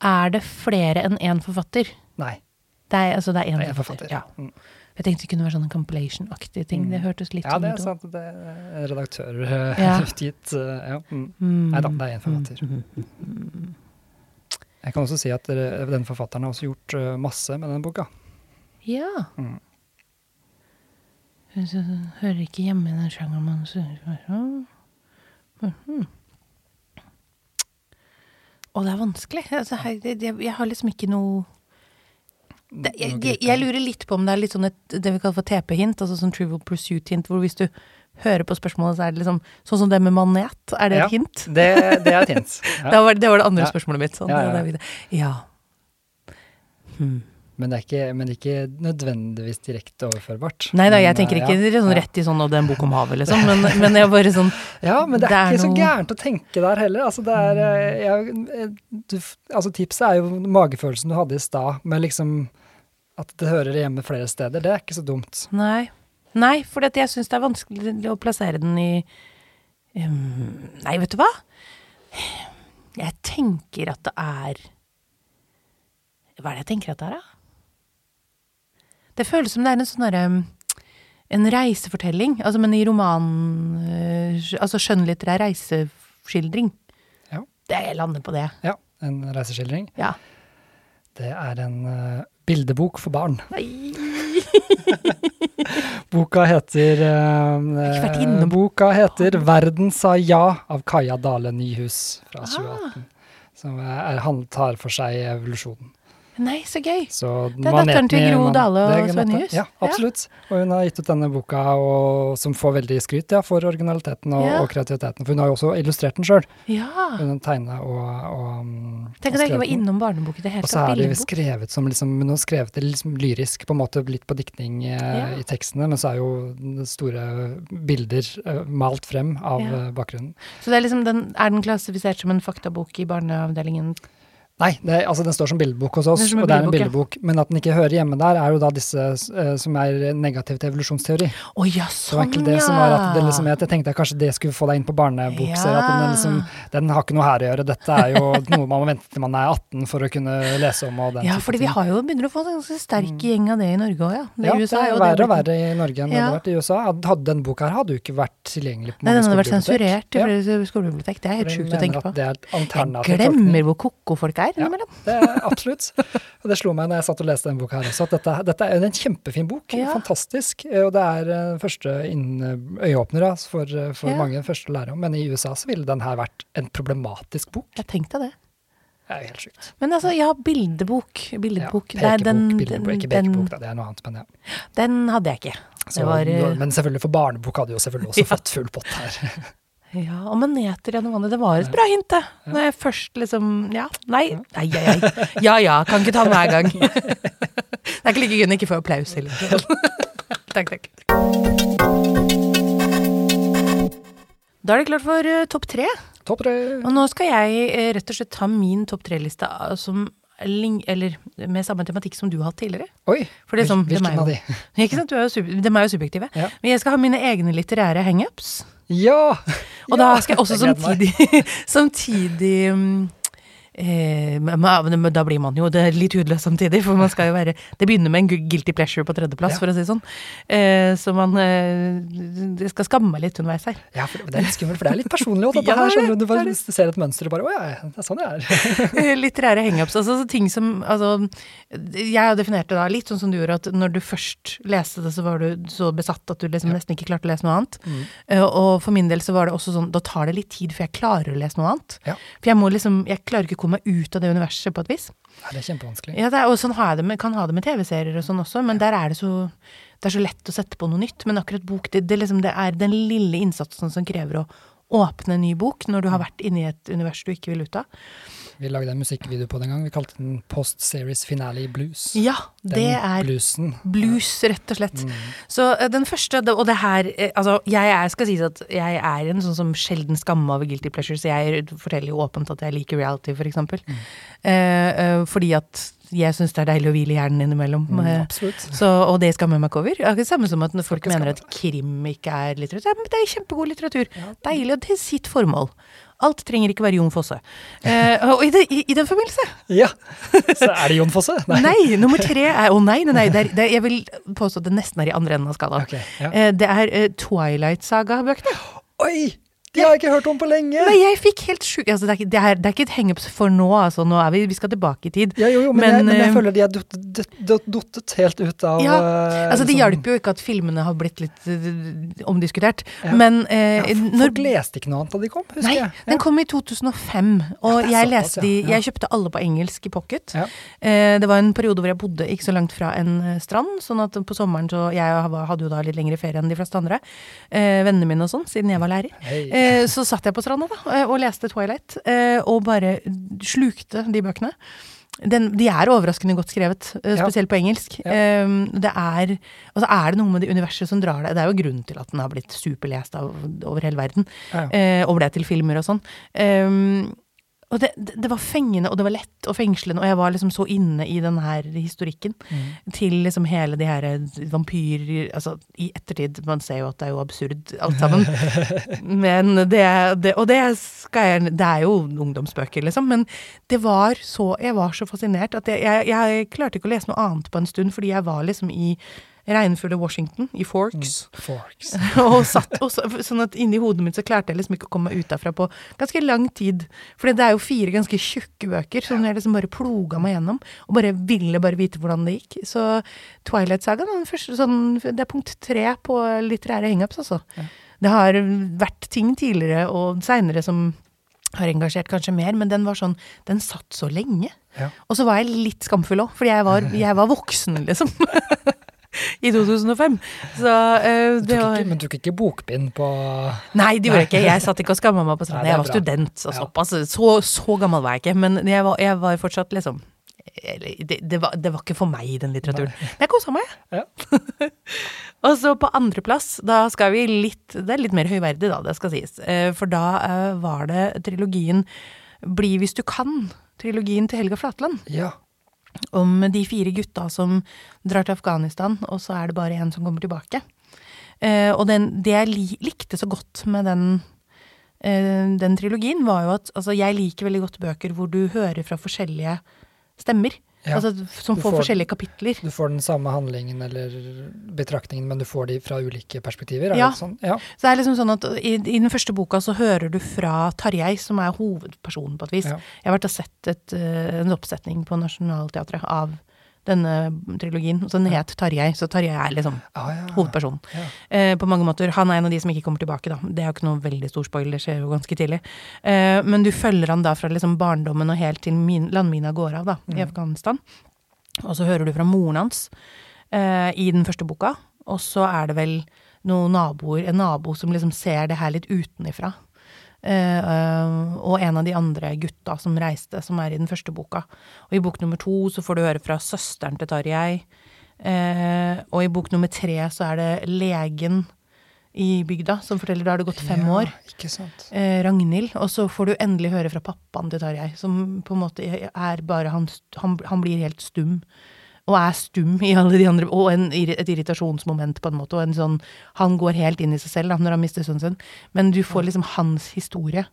Er det flere enn én forfatter? Nei. Det er, altså det er én forfatter. forfatter. Ja. Mm. Jeg tenkte det kunne være sånn compilation-aktig ting. Det hørtes litt ja, sånn ut. Ja, det er sant. Det er redaktørutgitt. Ja. ja. Mm. mm. Nei da, det er én forfatter. Jeg kan også si at den forfatteren har også gjort masse med den boka. Ja. Mm. Hører ikke hjemme i den sjangeren man synger -hmm. Og det er vanskelig. Altså, jeg, jeg, jeg, har liksom ikke noe det, jeg, jeg, lurer litt på om det er litt sånn et, det vi kaller for TP-hint, altså sånn Trivial Pursuit-hint, hvor hvis du hører på spørsmålet, så er det liksom sånn som det med manet. Er det ja, et hint? Det, det er et hint. Ja. det, var, det, var, det andre ja. spørsmålet mitt. Sånn, ja, ja. Hmm. Men det er ikke, men ikke nødvendigvis direkte overførbart. Nei da, jeg tenker ikke ja, sånn rett i sånn og det er en bok om havet, liksom. Men, men jeg bare sånn Ja, men det er, Det er ikke så gærent å tenke der heller. Altså, det er, eh, jeg, eh, du, altså tipset er jo magefølelsen du hadde i stad, med liksom at det hører hjemme flere steder. Det er ikke så dumt. Nei. Nei, for jeg syns det er vanskelig å plassere den i um, Nei, vet du hva? Jeg tenker at det er Hva er det jeg tenker at det er, da? Det føles som det er en sånn derre En reisefortelling, altså, men i roman øh, Altså skjønnlitterær reiseskildring. Ja. Det lander på det. Ja, en reiseskildring. Ja. Det er en uh, bildebok for barn. Nei. Boka heter uh, Boka heter 'Verden sa ja' av Kaja Dale Nyhus fra Ah. 2018. Som er, han tar for seg evolusjonen. Nei, så gøy. Så Det er datteren til Gro Dale og det Sven nettopp- Ja, absolutt. Og hun har gitt ut denne boka og, som får veldig skryt ja, for originaliteten og, Ja. og kreativiteten. For hun har jo også illustrert den sjøl. Ja. Hun har tegna og, og um, Tenk at jeg ikke var innom barnebok i det hele Og så er det jo skrevet som liksom, Hun har skrevet det liksom lyrisk, på en måte litt på diktning eh, Ja. i tekstene, men så er jo store bilder eh, malt frem av Ja. eh, bakgrunnen. Så det er liksom den, er den klassifisert som en faktabok i barneavdelingen? Nei, det, altså den står som bildebok hos oss, og det er en bildebok, Ja. men at den ikke hører hjemme der, er jo da disse uh, som er negativ til evolusjonsteori. Å ja, sånn, det var sånn det som var at det liksom, jeg tenkte at kanskje det skulle få deg inn på barnebokserien. At den, liksom, den har ikke noe her å gjøre. Dette er jo noe man må vente til man er 18 for å kunne lese om. Og den Ja, fordi vi har jo begynner å få en ganske sterk gjeng av det i Norge òg, ja. Det, ja, USA det jo er verre og verre i Norge enn det har vært i USA. Hadde, den boka her hadde jo ikke vært tilgjengelig på Nei, den hadde vært sensurert i Ja, skolebibliotek. Det er helt sjukt å tenke på. Jeg glemmer hvor ko-ko folk er Ja. innimellom. Det er absolutt. Og det slo meg når jeg satt og leste denne boka her også, at dette, dette er en kjempefin bok. Ja. Fantastisk. eh, Og det er eh, første inn- øyeåpner for, eh, for Ja. mange første å lære om. Men i USA så ville den her vært en problematisk bok. Jeg tenkte det. Det er jo helt sjukt. Men altså, ja, bildebok. Ja. Det er pekebok, den, bildebok, ikke den, da, det er noe annet. Men, ja. den hadde jeg ikke. Så, var eh, men selvfølgelig for barnebok hadde jo selvfølgelig også Ja. fått full pott her. Ja, og maneter gjennom vannet. Det var et bra hint, det. Når jeg først liksom Ja, nei, nei, nei, nei. Ja ja, kan ikke ta den hver gang. Det er ikke like gøy å ikke få applaus heller. Takk, takk. Da er det klart for uh, topp tre. Topp tre. Og nå skal jeg uh, rett og slett ta min topp tre-liste ah, som eller med samme tematikk som du har hatt tidligere. Oi, For det er sånn, hvilken dem er hvilken av de? Ikke sant? Du er jo sub de er jo subjektive. Ja. Men jeg skal ha mine egne litterære hangups. Ja! Og da skal jeg også samtidig, samtidig mm, eh, men- men Da blir man jo det er litt hudløs samtidig, for man skal jo være Det begynner med en guilty pleasure på tredjeplass, Ja. for å si det sånn. Eh, så man eh, skal skamme meg litt underveis her. Ja, for det er litt skummelt, for det er litt personlig òg. Ja, her, er skjønner du, bare det er ser et mønster og bare Å ja, det er sånn jeg er. Eh, Litterære hangups. Altså så ting som altså, Jeg det da litt sånn som du gjorde, at når du først leste det, så var du så besatt at du liksom nesten ikke klarte å lese noe annet. Mm. Eh, og for min del så var det også sånn Da tar det litt tid før jeg klarer å lese noe annet. Ja. For jeg må liksom Jeg klarer ikke å komme ut av det universet på et vis. Ja, det er kjempevanskelig. Ja, det er, og sånn med, kan ha det med TV-serier og sånn også, men der er det så det er så lett å sette på noe nytt. Men akkurat bok, det, det, liksom, det er den lille innsatsen som krever å åpne en ny bok når du har vært inne i et univers du ikke vil ut av. Vi lagde en musikkvideo på den gang. Vi kalte den Post Series Finale Blues. Ja, Den det er bluesen. blues, rett og slett. Mm. Så eh, den første, og det her eh, Altså, jeg er, skal sies at jeg er en sånn som sjelden skammer over guilty pleasures. jeg forteller jo åpent at jeg liker reality, for eksempel. Mm. Eh, eh, fordi at jeg syns det er deilig å hvile hjernen innimellom. Mm, Eh. Så, og det skammer jeg meg ikke over. Det er ikke det samme som at når folk mener at krim ikke er litteratur. Men det er kjempegod litteratur. Ja. Deilig og til sitt formål. Alt trenger ikke være Jon Fosse. Eh, og i, det, i, i den forbindelse Ja! Så er det Jon Fosse? Nei, nummer tre er Å nei, nei, nei. Det er, det er, jeg vil påstå at det nesten er i andre enden av skalaen. Okay, ja. Eh, det er eh, Twilight Saga-bøkene. Oi! De har jeg ikke hørt om på lenge! Men jeg fikk helt sjuk altså, det, det, det er ikke et hangups for nå, altså. Nå er vi, vi skal tilbake i tid. Ja, jo, jo, men, Men, jeg, men jeg eh, føler de er dott- dott- dott- dottet helt ut av Ja, eh, Altså, Det liksom- hjalp jo ikke at filmene har blitt litt eh, omdiskutert. Ja. Men eh, ja, f- når Folk leste ikke noe annet da de kom, husker Nei, jeg. den kom i 2005, og jeg såpass, leste de. Jeg kjøpte alle på engelsk i pocket. Eh, det var en periode hvor jeg bodde ikke så langt fra en strand, sånn at på sommeren så Jeg hadde jo da litt lengre ferie enn de fleste andre, eh, vennene mine og sånn, siden jeg var lærer. Hei. Eh, så satt jeg på stranda da, eh, og leste Twilight, eh, og bare slukte de bøkene. den, de er overraskende godt skrevet, spesielt Ja. på engelsk. Ja. Um, det er, altså er det noe med det universet som drar deg Det er jo grunnen til at den har blitt superlest av, over hele verden, Ja, og ble til filmer og sånn. Um, og det, det, var fengende, og det var lett og fengslende, og jeg var liksom så inne i den her historikken. Mm. Til liksom hele de her vampyr... Altså, i ettertid, man ser jo at det er jo absurd alt sammen. Men det, det Og det skal jeg Det er jo ungdomsbøker, liksom. Men det var så Jeg var så fascinert at jeg, jeg, jeg klarte ikke å lese noe annet på en stund, fordi jeg var liksom i regnfulle Washington, i Forks. Forks. og satt, og så, sånn at inni hodet mitt så klarte jeg liksom ikke å komme meg ut derfra på ganske lang tid. For det er jo fire ganske tjukke bøker som jeg liksom bare ploga meg gjennom. Og bare ville bare vite hvordan det gikk. Så den første sånn Det er punkt tre på litterære hangups, altså. Ja. Det har vært ting tidligere og seinere som har engasjert kanskje mer, men den var sånn Den satt så lenge. Ja. Og så var jeg litt skamfull òg, fordi jeg var, jeg var voksen, liksom. I 2005. Så uh, Du det var ikke, men du tok ikke bokbind på Nei, det gjorde jeg ikke. Jeg satt ikke og skamma meg på stranda. Jeg var bra. student, og såpass. Så, så gammel var jeg ikke. Men jeg var, jeg var fortsatt liksom eller, det, det, var, det var ikke for meg, den litteraturen. Men jeg kosa meg. Ja. og så på andreplass, da skal vi litt Det er litt mer høyverdig, da, det skal sies. Eh, For da eh, var det trilogien Bli hvis du kan. Trilogien til Helga Flatland Ja. Om de fire gutta som drar til Afghanistan, og så er det bare en som kommer tilbake. Eh, og den, det jeg likte så godt med den, eh, den trilogien, var jo at altså, jeg liker veldig godt bøker hvor du hører fra forskjellige stemmer. Ja. Altså som får, får- forskjellige kapitler. Du får den samme handlingen eller betraktningen, men du får de fra ulike perspektiver? Er Ja. sånn? Ja. Så det er liksom sånn at i, i den første boka så hører du fra Tarjei, som er hovedpersonen på et vis. Ja. Jeg har vært og sett et, eh, en oppsetning på Nationaltheatret av denne trilogien. Så den het Tarjei, så Tarjei er liksom Ah, ja. hovedpersonen. Ja. Eh, på mange måter. Han er en av de som ikke kommer tilbake, da. Det er jo ikke noe veldig stor spoiler, det skjer jo ganske tidlig. Eh, men du følger han da fra liksom barndommen og helt til min, landmina går av, da, i Mm. Afghanistan. Og så hører du fra moren hans eh, i den første boka. Og så er det vel noen naboer, en nabo som liksom ser det her litt utenifra. Eh, og en av de andre gutta som reiste, som er i den første boka. Og i bok nummer to så får du høre fra søsteren til Tarjei. Eh, og i bok nummer tre så er det legen i bygda som forteller da har det gått fem ja, år. Ikke sant. Eh, Ragnhild. Og så får du endelig høre fra pappaen til Tarjei, som på en måte er bare Han, han, han blir helt stum. Og er stum i alle de andre Og en, et irritasjonsmoment, på en måte. Og en sånn Han går helt inn i seg selv da, når han mister sønnen sin. Men du får liksom hans historie.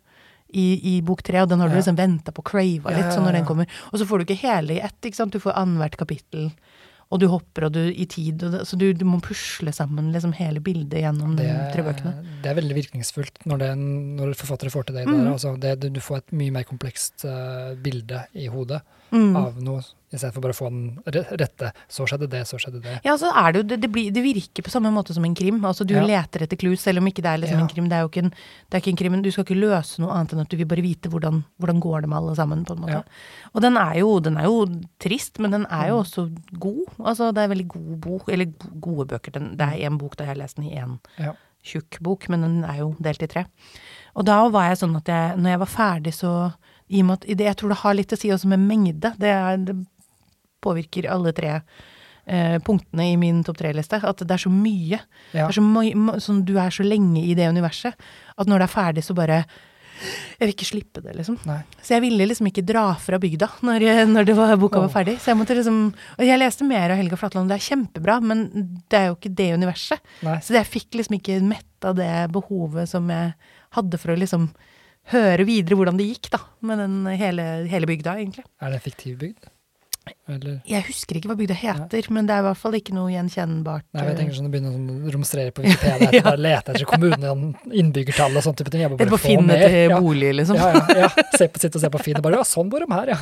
I, i bok tre, og den har du liksom venta på, crava litt, sånn når den kommer. Og så får du ikke hele i ett, ikke sant. Du får annethvert kapittel, og du hopper og du i tid, det, så du, du må pusle sammen liksom hele bildet gjennom de tre bøkene. det er veldig virkningsfullt når, det, når forfattere får til det. Mm. Der, altså, det du, du får et mye mer komplekst uh, bilde i hodet Mm. av noe, istedenfor bare å få den rette. Så skjedde det, så skjedde det. Ja, så er det jo det, det, blir, det virker på samme måte som en krim. Altså Du Ja. leter etter clues, selv om ikke det er liksom Ja. en krim. Det er jo ikke en, det er ikke en krim, men du skal ikke løse noe annet enn at du vil bare vite hvordan, hvordan går det med alle sammen. på en måte. Ja. Og den er, jo, den er jo trist, men den er jo Mm. også god. Altså Det er veldig god bok, eller gode bøker. Den, det er én bok da jeg har lest den i én tjukk bok, men den er jo delt i tre. Og da var jeg sånn at jeg, når jeg var ferdig, så i og med at Jeg tror det har litt å si også med mengde. Det, er, det påvirker alle tre eh, punktene i min topp tre-liste. At det er så mye. Ja. Er så mye, sånn, du er så lenge i det universet at når det er ferdig, så bare Jeg vil ikke slippe det, liksom. Nei. Så jeg ville liksom ikke dra fra bygda når, når det var, boka var ferdig. Så jeg måtte liksom Og jeg leste mer av Helga Flatland, det er kjempebra, men det er jo ikke det universet. Nei. Så jeg fikk liksom ikke metta det behovet som jeg hadde for å liksom høre videre hvordan det gikk, da. Med den hele, hele bygda, egentlig. Er det en fiktiv bygd? Eller Jeg husker ikke hva bygda heter, men det er i hvert fall ikke noe gjenkjennbart. Nei, jeg eh, tenker sånn å begynne å romstrere på Wikipedia, ja. bare lete etter kommunene, innbyggertall og sånn type ting. Jeg må bare på Finn etter Ja. bolig, liksom. Ja, ja, ja. Se på, sitte og se på Finn og bare Ja, sånn bor de her, ja.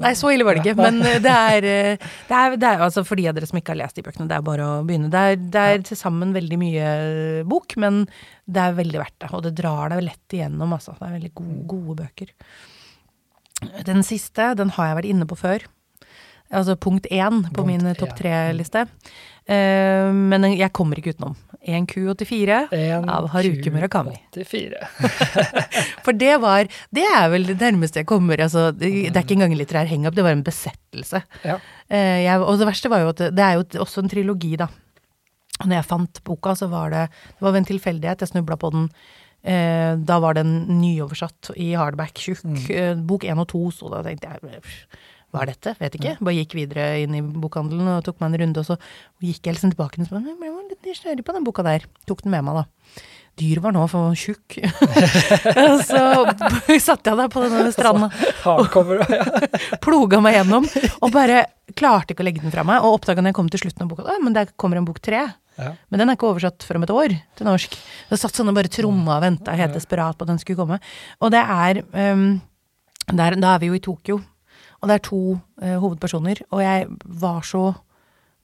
Nei, så ille var det ikke. Men eh, det er, eh, det er, det er altså for de av dere som ikke har lest de bøkene, det er bare å begynne. Det er, det er til sammen veldig mye eh, bok, men det er veldig verdt det. Og det drar deg lett igjennom, altså. Det er veldig gode, gode bøker. Den siste, den har jeg vært inne på før. Altså punkt én på Punkt min topp tre-liste. Uh, men jeg kommer ikke utenom. 1Q84 En av Haruki Murakami. 84. For det var Det er vel det nærmeste jeg kommer. Altså, det, det er ikke engang en litterær hang-up, det var en besettelse. Ja. Uh, jeg, og det verste var jo at det, det er jo også en trilogi, da. Og når jeg fant boka, så var det Det var ved en tilfeldighet. Jeg snubla på den. Eh, da var den nyoversatt i hardback, tjukk. Mm. bok én og to, så da tenkte jeg hva er dette? Vet ikke. Bare gikk videre inn i bokhandelen og tok meg en runde, og så gikk jeg liksom tilbake og så jeg ble litt nysgjerrig på den boka der. Tok den med meg, da. Dyr var nå for tjukk. Så satte jeg der på denne stranda, og ploga meg gjennom, og bare klarte ikke å legge den fra meg. Og oppdaga når jeg kom til slutten av boka, «Å, men der kommer en bok tre. Ja. Men den er ikke oversatt før om et år til norsk. Det satt sånn og bare tromma og venta helt desperat på at den skulle komme. Og det er um, der, Da er vi jo i Tokyo, og det er to uh, hovedpersoner. Og jeg var så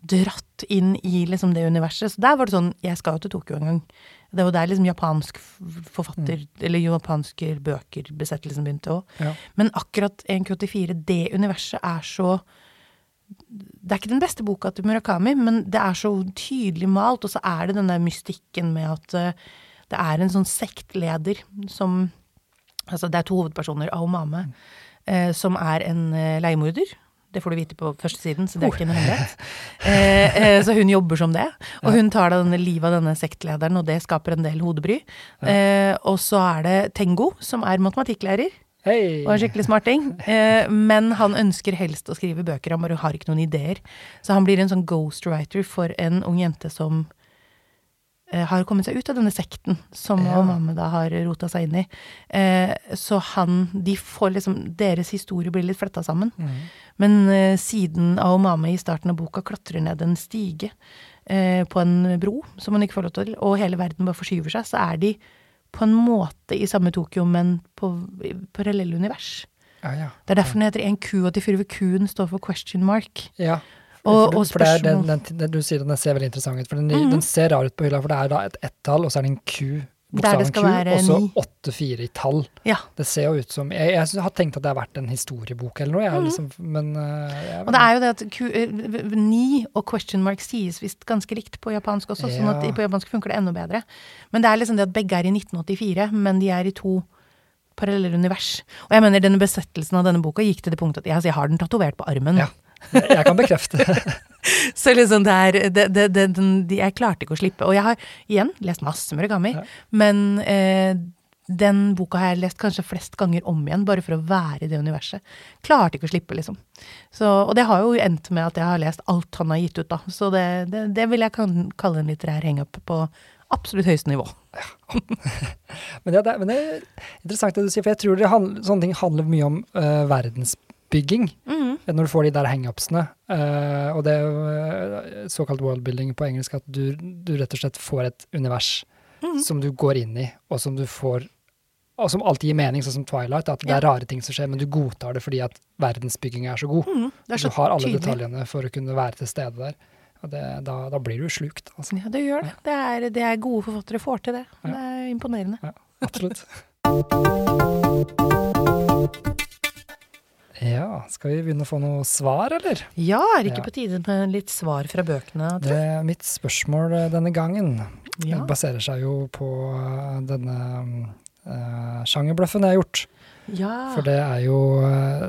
dratt inn i liksom det universet. Så der var det sånn Jeg skal jo til Tokyo en gang. Det var der liksom japansk forfatter, forfatter, eller japanske bøker, besettelsen begynte òg. Ja. Men akkurat 1K84, det universet er så Det er ikke den beste boka til Murakami, men det er så tydelig malt, og så er det den der mystikken med at eh, det er en sånn sektleder som Altså, det er to hovedpersoner, Aomame, eh, som er en eh, leiemorder. Det får du vite på førstesiden, så det er ikke noe hemmelighet. Eh, eh, så hun jobber som det. Og hun tar da livet av denne sektlederen, og det skaper en del hodebry. Eh, og så er det Tengo, som er matematikklærer. Hei! Og en skikkelig smarting. Eh, men han ønsker helst å skrive bøker, han bare har ikke noen ideer. Så han blir en sånn ghostwriter for en ung jente som eh, har kommet seg ut av denne sekten som Ja. mamma da har rota seg inn i. Eh, så han De får liksom Deres historie blir litt fletta sammen. Mm. Men eh, siden Aomame i starten av boka klatrer ned en stige eh, på en bro som hun ikke får lov til, og hele verden bare forskyver seg, så er de på en måte i samme Tokyo, men på parallelle univers. Ja, ja. Det er derfor den heter 1Q84, hvor ved kuen står for question mark. Ja. Og- for, og for det er den, den, den, du sier den ser veldig interessant ut. For den, Mhm. den ser rar ut på hylla, for det er da et ett-tall, og så er det en det bokstaven Q, og så ni. åtte-fire i tall. Ja. Det ser jo ut som Jeg, jeg har tenkt at det har vært en historiebok eller noe, jeg, liksom, men uh, jeg. Og det er jo det at Q, eh, v- v- ni og question mark sies visst ganske likt på japansk også, sånn at på japansk funker det enda bedre. Men det er liksom det at begge er i 1984, men de er i to parallelle univers. Og jeg mener denne besettelsen av denne boka gikk til det punktet at jeg, altså, jeg har den tatovert på armen. Ja. Jeg, kan bekrefte. Så liksom det er det, det, det, det, Jeg klarte ikke å slippe. Og jeg har igjen lest masse Murakami, Ja. men eh, den boka har jeg lest kanskje flest ganger om igjen, bare for å være i det universet. Klarte ikke å slippe, liksom. Så, og det har jo endt med at jeg har lest alt han har gitt ut, da. Så det, det, vil jeg kan, kalle en litterær hangup på absolutt høyeste nivå. Men, ja, det, er- men det er interessant det du sier, for jeg tror det handl- sånne ting handler mye om eh, verdensbygging. Mm. Når du får de der hangupsene. Uh, og det er eh, såkalt worldbuilding på engelsk, at du, du rett og slett får et univers mm. som du går inn i, og som du får og som alltid gir mening, sånn som Twilight. At det Ja. er rare ting som skjer, men du godtar det fordi at verdensbygginga er så god. Mm. Er så du har alle tydelig. detaljene for å kunne være til stede der. Og det, da, da blir du slukt, altså. Ja, det gjør det. Det er, det er gode forfattere får til det. Ja. Det er imponerende. Ja, absolutt. Ja, skal vi begynne å få noe svar, eller? Ja, er det ikke Ja. på tide med litt svar fra bøkene? Det er mitt spørsmål eh, denne gangen. Ja. Baserer seg jo på eh, denne uh, sjangerbløffen jeg har gjort. Ja. For det er jo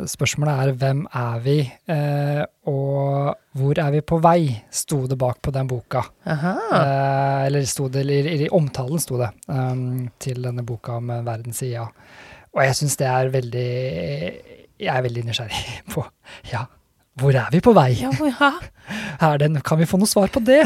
Spørsmålet er hvem er vi, Uh, og hvor er vi på vei, sto det bak på den boka. Eh, eller sto det, i omtalen sto det, um, til denne boka om verdens sida. Og jeg syns det er veldig Jeg er veldig nysgjerrig på Ja, hvor er vi på vei? Ja, hvor- ja. Er det, kan vi få noe svar på det?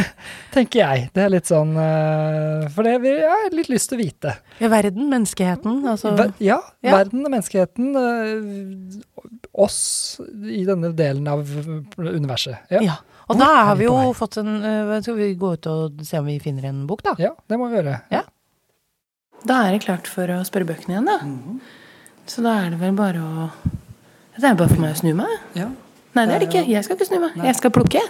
Tenker jeg. Det er litt sånn eh, For det vi jeg har litt lyst til å vite. ja, verden, menneskeheten, altså Ver, ja, Ja. verden og menneskeheten. eh, oss i denne delen av universet. Ja, Ja. Og Hvor da har vi vi jo vei? fått en Skal vi gå ut og se om vi finner en bok, da? ja det må vi gjøre. Ja. Da er det klart for å spørre bøkene igjen, da. Så da er det vel bare å Det er bare for meg å snu meg. Ja. Nei, det er det ikke. Jeg skal ikke snu meg. Jeg skal plukke.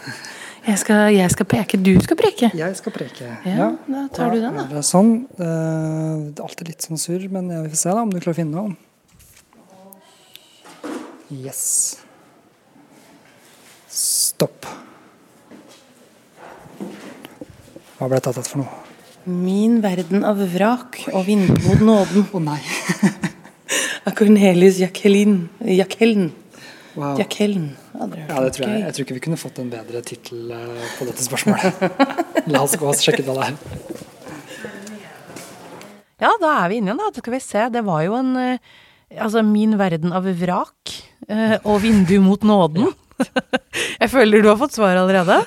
Jeg skal, jeg skal peke. Du skal preke. Jeg skal preke. Ja, da tar du den, da. er det sånn. Eh, Det er alltid litt sånn surr, men jeg vil se da om du klarer å finne noe. Yes. Stopp. Hva ble det tatt for noe? Min verden av vrak og vindmod nåden Å nei. av Cornelius Jacqueline. Jacqueline. Wow. Jacqueline. Ja, det tror jeg. Jeg tror ikke vi kunne fått en bedre tittel eh, på dette spørsmålet. La oss gå og sjekke hva det er. Ja, da er vi inne igjen, da. Skal vi se. Det var jo en eh, Altså, min verden av vrak eh, og vindu mot nåden. Jeg føler du har fått svar allerede.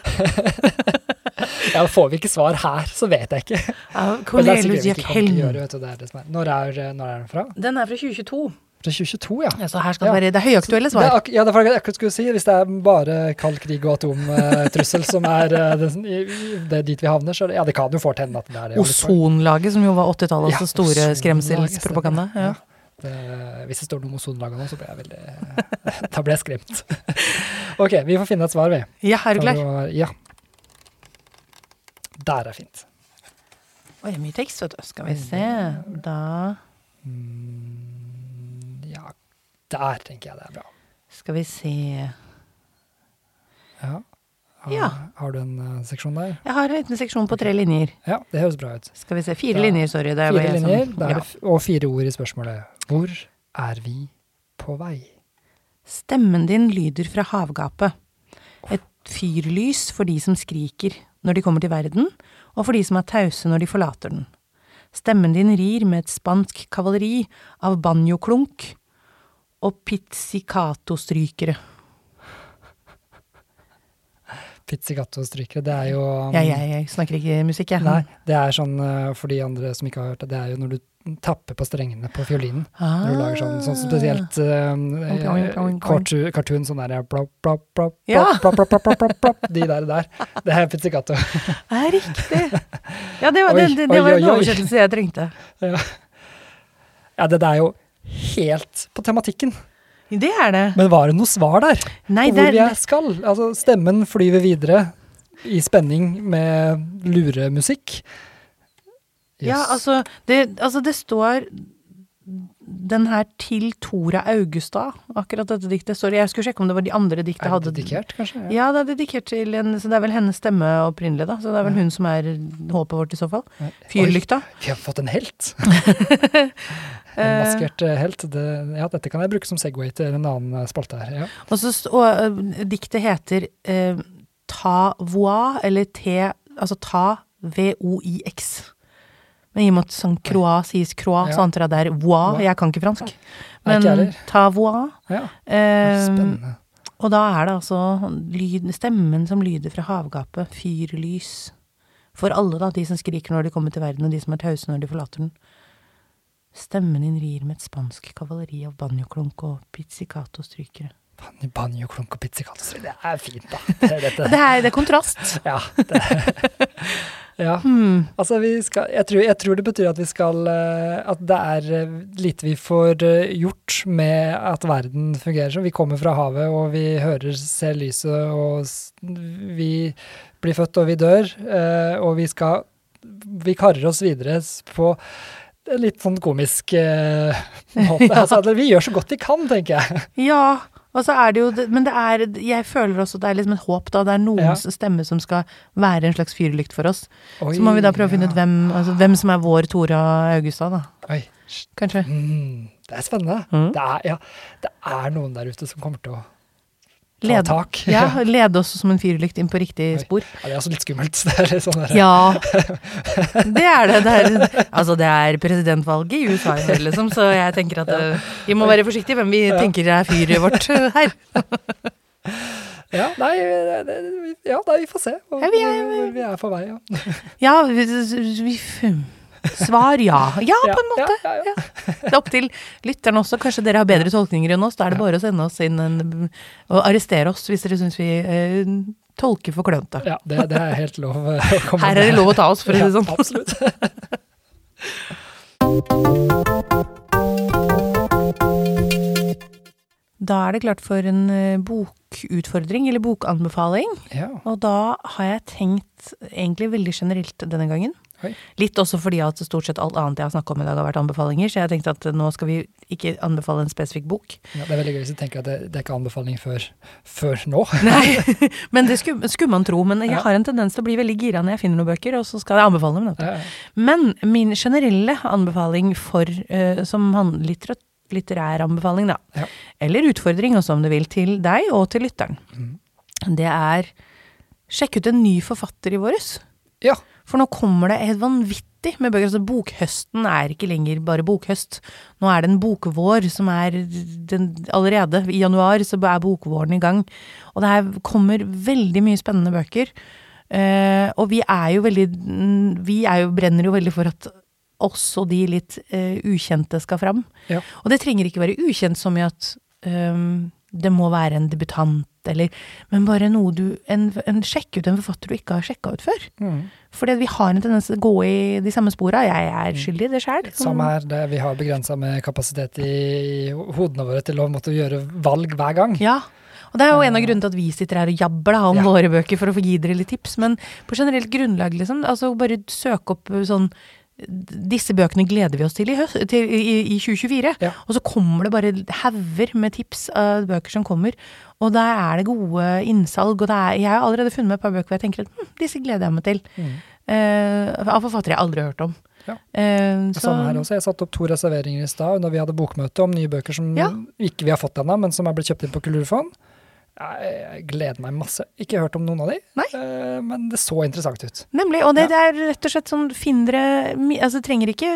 Ja, Får vi ikke svar her, så vet jeg ikke. Av Men det er Cornelius er. Når, er, eh, når er den fra? Den er fra 2022. Fra 2022, ja. Ja, så her skal det være Det er høyaktuelle Det er, svar. ak ja, det er akkurat jeg skulle si. Hvis det er bare kald krig og atomtrussel som er eh, det, det er dit vi havner, så ja, det kan jo fort hende at det er det. Ozonlaget, som jo var 80-tallets Ja, store skremselspropaganda. Ja. Det, hvis det står noe om ozonlaget nå, så blir jeg veldig Da blir jeg skremt. ok, vi får finne et svar, vi. ja, er du klar? Ja. Der er fint. Oi, mye tekst, vet du. Skal vi se. Da Mm, ja, der tenker jeg det er bra. skal vi se. Ja. Har, Ja. har du en uh, seksjon der? Jeg har en liten seksjon på tre linjer. Ja, det høres bra ut. Skal vi se. Fire Da- linjer, sorry. Det Fire som- linjer er ja. det, og fire ord i spørsmålet. Hvor er vi på vei? Stemmen din lyder fra havgapet. Et fyrlys for de som skriker når de kommer til verden, og for de som er tause når de forlater den. Stemmen din rir med et spansk kavaleri av banjoklunk og pizzicato-strykere. Pizzicato-strykere, det er jo um, Jeg, jeg, jeg snakker ikke musikk, jeg. Nei, det er sånn uh, for de andre som ikke har hørt det, det er jo når du tapper på strengene på fiolinen. Ah. Når du lager sånn, sånn spesielt oink, oink. cartoon, cartoon sånn der blop, blop, blop, Ja. blop, blop, De der der. Det er pizzicato. Det er riktig! Ja, det var, Oi, det, det, det oi, var en oversettelse jeg trengte. Ja, det der er jo helt på tematikken. Det er det. Men var det noe svar der? Nei, på hvor vi er skal? Altså, stemmen flyver videre i spenning med luremusikk. Ja, altså det, altså det står den her til Tora Augustad, akkurat dette diktet. Sorry, jeg skulle sjekke om det var de andre diktene Er hadde det dedikert, kanskje? Ja, det er dedikert til en Så det er vel hennes stemme opprinnelig, da. Så det er vel hun som er håpet vårt i så fall. Ja. Fyrlykta. Vi har fått en helt. en Eh, maskert eh, helt. Det, ja, dette kan jeg bruke som Segway til en annen eh, spalte her. Ja. Og, så, og øh, diktet heter eh, Ta voix, eller T Altså ta V-O-I-X. Men i og med at sånn croix sies croix, Ja. så antar jeg det er voix. Jeg kan ikke fransk. Men ta voix. Ja. Eh, Spennende. og da er det altså lyd, stemmen som lyder fra havgapet. Fyrlys. For alle, da. De som skriker når de kommer til verden, og de som er tause når de forlater den. Stemmen din rir med et spansk kavaleri av banjoklunk og pizzicato-strykere. Banjo, banjo, og pizzicato-strykere, Det er fint, da. Det, dette. Det er, det er kontrast. Ja. Det, ja. Hmm. Altså, vi skal, jeg, tror, jeg tror det betyr at vi skal eh, At det er eh, lite vi får eh, gjort med at verden fungerer sånn. Vi kommer fra havet, og vi hører, ser lyset, og vi blir født, og vi dør. Og vi skal Vi karrer oss videre på en litt sånn komisk måte. måte. Altså, vi gjør så godt vi kan, tenker jeg. Ja, og så er det jo Men det er Jeg føler også at det er liksom et håp, da. Det er noens stemme som skal være en slags fyrlykt for oss. Oi, Så må vi da prøve å finne ut hvem, altså, hvem som er vår Tora Augusta, da. Oi. Kanskje. Mm, det er spennende. Mm. Det, er, ja, det er noen der ute som kommer til å ta Led- tak. Ja, lede oss som en fyrlykt inn på riktig spor. Ja, det er også litt skummelt. Det er sånn der, Ja, det er det. det er, altså, det er presidentvalget i USA liksom, så jeg tenker at eh, vi må være forsiktige hvem vi tenker er fyret vårt her. Ja, nei, ja, nei, vi får se er- hvor vi er på vei. Ja. Ja, vi, vi Svar ja. Ja, på en måte. Ja, ja, ja. Det er opp til lytterne også. Kanskje dere har bedre tolkninger enn oss. Da er det bare å sende oss inn en, og arrestere oss hvis dere syns vi eh, tolker for klønete. ja det, det er helt lov Her er det lov å ta oss, for å si det sånn. Absolutt. Da er det klart for en eh, bokutfordring, eller bokanbefaling. Ja, Og da har jeg tenkt egentlig veldig generelt denne gangen. Oi. Litt også fordi at stort sett alt annet jeg har snakka om i dag, har vært anbefalinger, så jeg tenkte at nå skal vi ikke anbefale en spesifikk bok. Ja, det er veldig gøy hvis du tenker at det, det er ikke anbefaling før, før nå. Nei, men det skulle, skulle man tro. Men jeg har en tendens til å bli veldig gira når jeg finner noen bøker, og så skal jeg anbefale dem. Ja, ja. Men min generelle anbefaling for, uh, som han- litterat- litterær anbefaling, da, Ja. eller utfordring også om du vil, til deg og til lytteren, Mm. det er sjekk ut en ny forfatter i våres. ja. For nå kommer det helt vanvittig med bøker. Altså, bokhøsten er ikke lenger bare bokhøst. Nå er det en bokvår som er den, Allerede i januar så er bokvåren i gang. Og det her kommer veldig mye spennende bøker. Eh, og vi er jo veldig mm, Vi er jo, brenner jo veldig for at også de litt eh, ukjente skal fram. Ja. Og det trenger ikke være ukjent som i at um, det må være en debutant, eller Men bare noe du en, en, Sjekk ut en forfatter du ikke har sjekka ut før. Mm. Fordi vi har en tendens til å gå i de samme spora. Jeg er skyldig i det sjøl. Samme her. Det, vi har begrensa med kapasitet i hodene våre til å måtte gjøre valg hver gang. Ja. Og det er jo en av grunnene til at vi sitter her og jabber da, om Ja. våre bøker for å få gi dere litt tips. Men på generelt grunnlag, liksom. Altså bare søk opp sånn disse bøkene gleder vi oss til i, høst, til, i, i 2024. Ja. Og så kommer det bare hauger med tips av bøker som kommer. Og der er det gode innsalg. Og er, jeg har allerede funnet meg et par bøker hvor jeg tenker at hm, disse gleder jeg meg til. Mm. Uh, av forfattere jeg aldri har hørt om. Ja. Uh, så. samme her også. Jeg satte opp to reserveringer i stad når vi hadde bokmøte om nye bøker som Ja. ikke vi har fått ennå, men som er blitt kjøpt inn på Kulturfond. Jeg, gleder meg masse. Ikke hørt om noen av de, Nei. eh, men det så interessant ut. Nemlig. Og det, det er rett og slett sånn Finn dere Altså trenger ikke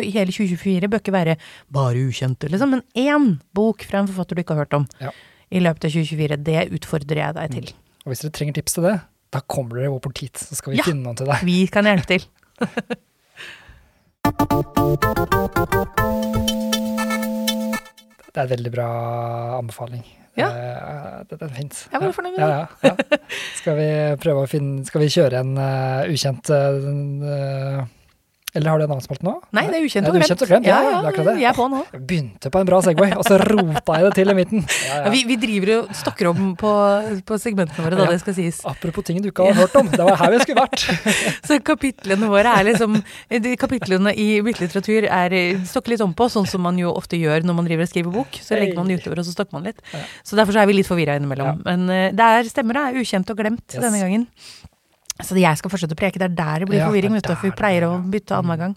hele 2024 bør ikke være bare ukjente, liksom, men én bok fra en forfatter du ikke har hørt om Ja. i løpet av 2024. Det utfordrer jeg deg til. Og hvis dere trenger tips til det, da kommer dere over på portit, så skal vi Ja. finne noen til deg. Vi kan hjelpe til. Det er en veldig bra anbefaling. Ja. Eh, det, det er fint. Jeg var fornøyd med ja, ja, ja. Skal vi prøve å finne Skal vi kjøre en uh, ukjent eh, Eller har du en annen spalte nå? Nei, det er ukjent og glemt. glemt, ja, det er det. Vi er på nå. Jeg begynte på en bra Segway, og så rota jeg det til i midten. Ja, Ja, ja. vi, vi driver og stokker om på, på segmentene våre, da, Ja. det skal sies. Apropos ting du ikke har hørt om, det var her vi skulle vært. Så kapitlene våre er liksom Kapitlene i byttelitteratur er stokker litt om på, sånn som man jo ofte gjør når man driver og skriver bok. Så legger man det utover, og så stokker man litt. Så derfor så er vi litt forvirra innimellom. Ja. Men eh, det er stemmer, det ukjent og glemt Yes. denne gangen. Så jeg skal fortsette å preke. Det er der det blir forvirring, vet du. For vi pleier å bytte annenhver gang.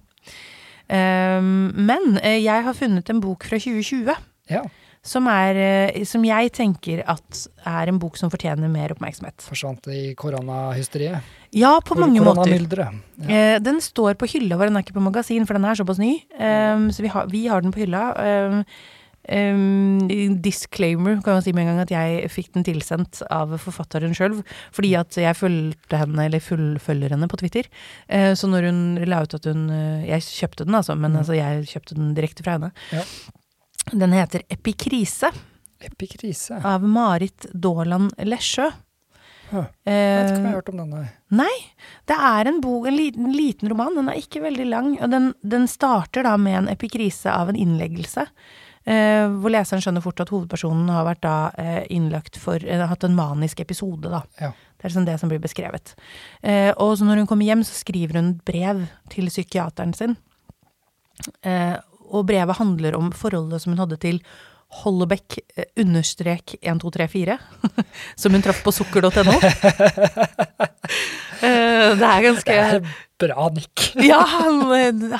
Um, men eh, jeg har funnet en bok fra 2020 Ja, som, er, eh, som jeg tenker at er en bok som fortjener mer oppmerksomhet. forsvant i koronahysteriet. Ja, på mange måter. Ja. Eh, den står på hylla vår, den er ikke på magasin, for den er såpass ny. Um, så vi har, vi har den på hylla. Um, um, disclaimer kan man si med en gang at jeg fikk den tilsendt av forfatteren sjøl. Fordi at jeg fulgte henne, eller fullfølger henne på Twitter. Uh, så når hun la ut at hun uh, Jeg kjøpte den, altså, men Mm. altså, jeg kjøpte den direkte fra henne. Ja. Den heter Epikrise Epikrise. av Marit Daaland Lesjø. Huh. Jeg vet ikke om jeg har hørt om den, nei. det er en, bok, en liten, liten roman, den er ikke veldig lang. Og den, den starter da med en epikrise av en innleggelse. Eh, hvor leseren skjønner fort at hovedpersonen har vært da eh, innlagt for eh, Hatt en manisk episode, da. Ja. Det er liksom det som blir beskrevet. Eh, og så når hun kommer hjem, så skriver hun et brev til psykiateren sin. Eh, og brevet handler om forholdet som hun hadde til Hollebekk understrek 1234, som hun traff på sukker.no. Det er ganske Det er bra nikk. Ja, han,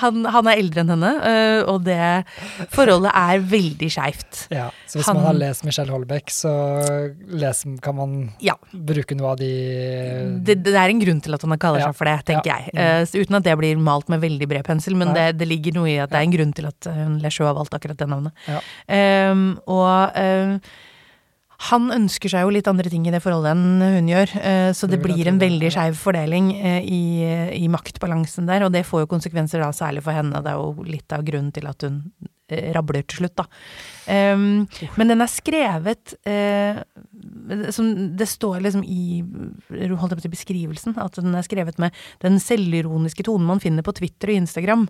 han, han er eldre enn henne, eh, og det forholdet er veldig skeivt. Ja, så hvis Han- man har lest Michelle Holbeck, så les, kan man Ja. bruke noe av de Det, det er en grunn til at han kaller Ja. seg for det, tenker Ja. jeg. Så uten at det blir malt med veldig bred pensel, men det, det ligger noe i at det er en grunn til at hun Lesjø har valgt akkurat det navnet. Ja. Ehm, og eh, han ønsker seg jo litt andre ting i det forholdet enn hun gjør, eh, så det blir en veldig skeiv fordeling eh, i, i maktbalansen der, og det får jo konsekvenser da særlig for henne. Det er jo litt av grunnen til at hun eh, rabler til slutt, da. Ehm, men den er skrevet uh, som Det står liksom i holdt jeg på å si, beskrivelsen at den er skrevet med den selvironiske tonen man finner på Twitter og Instagram.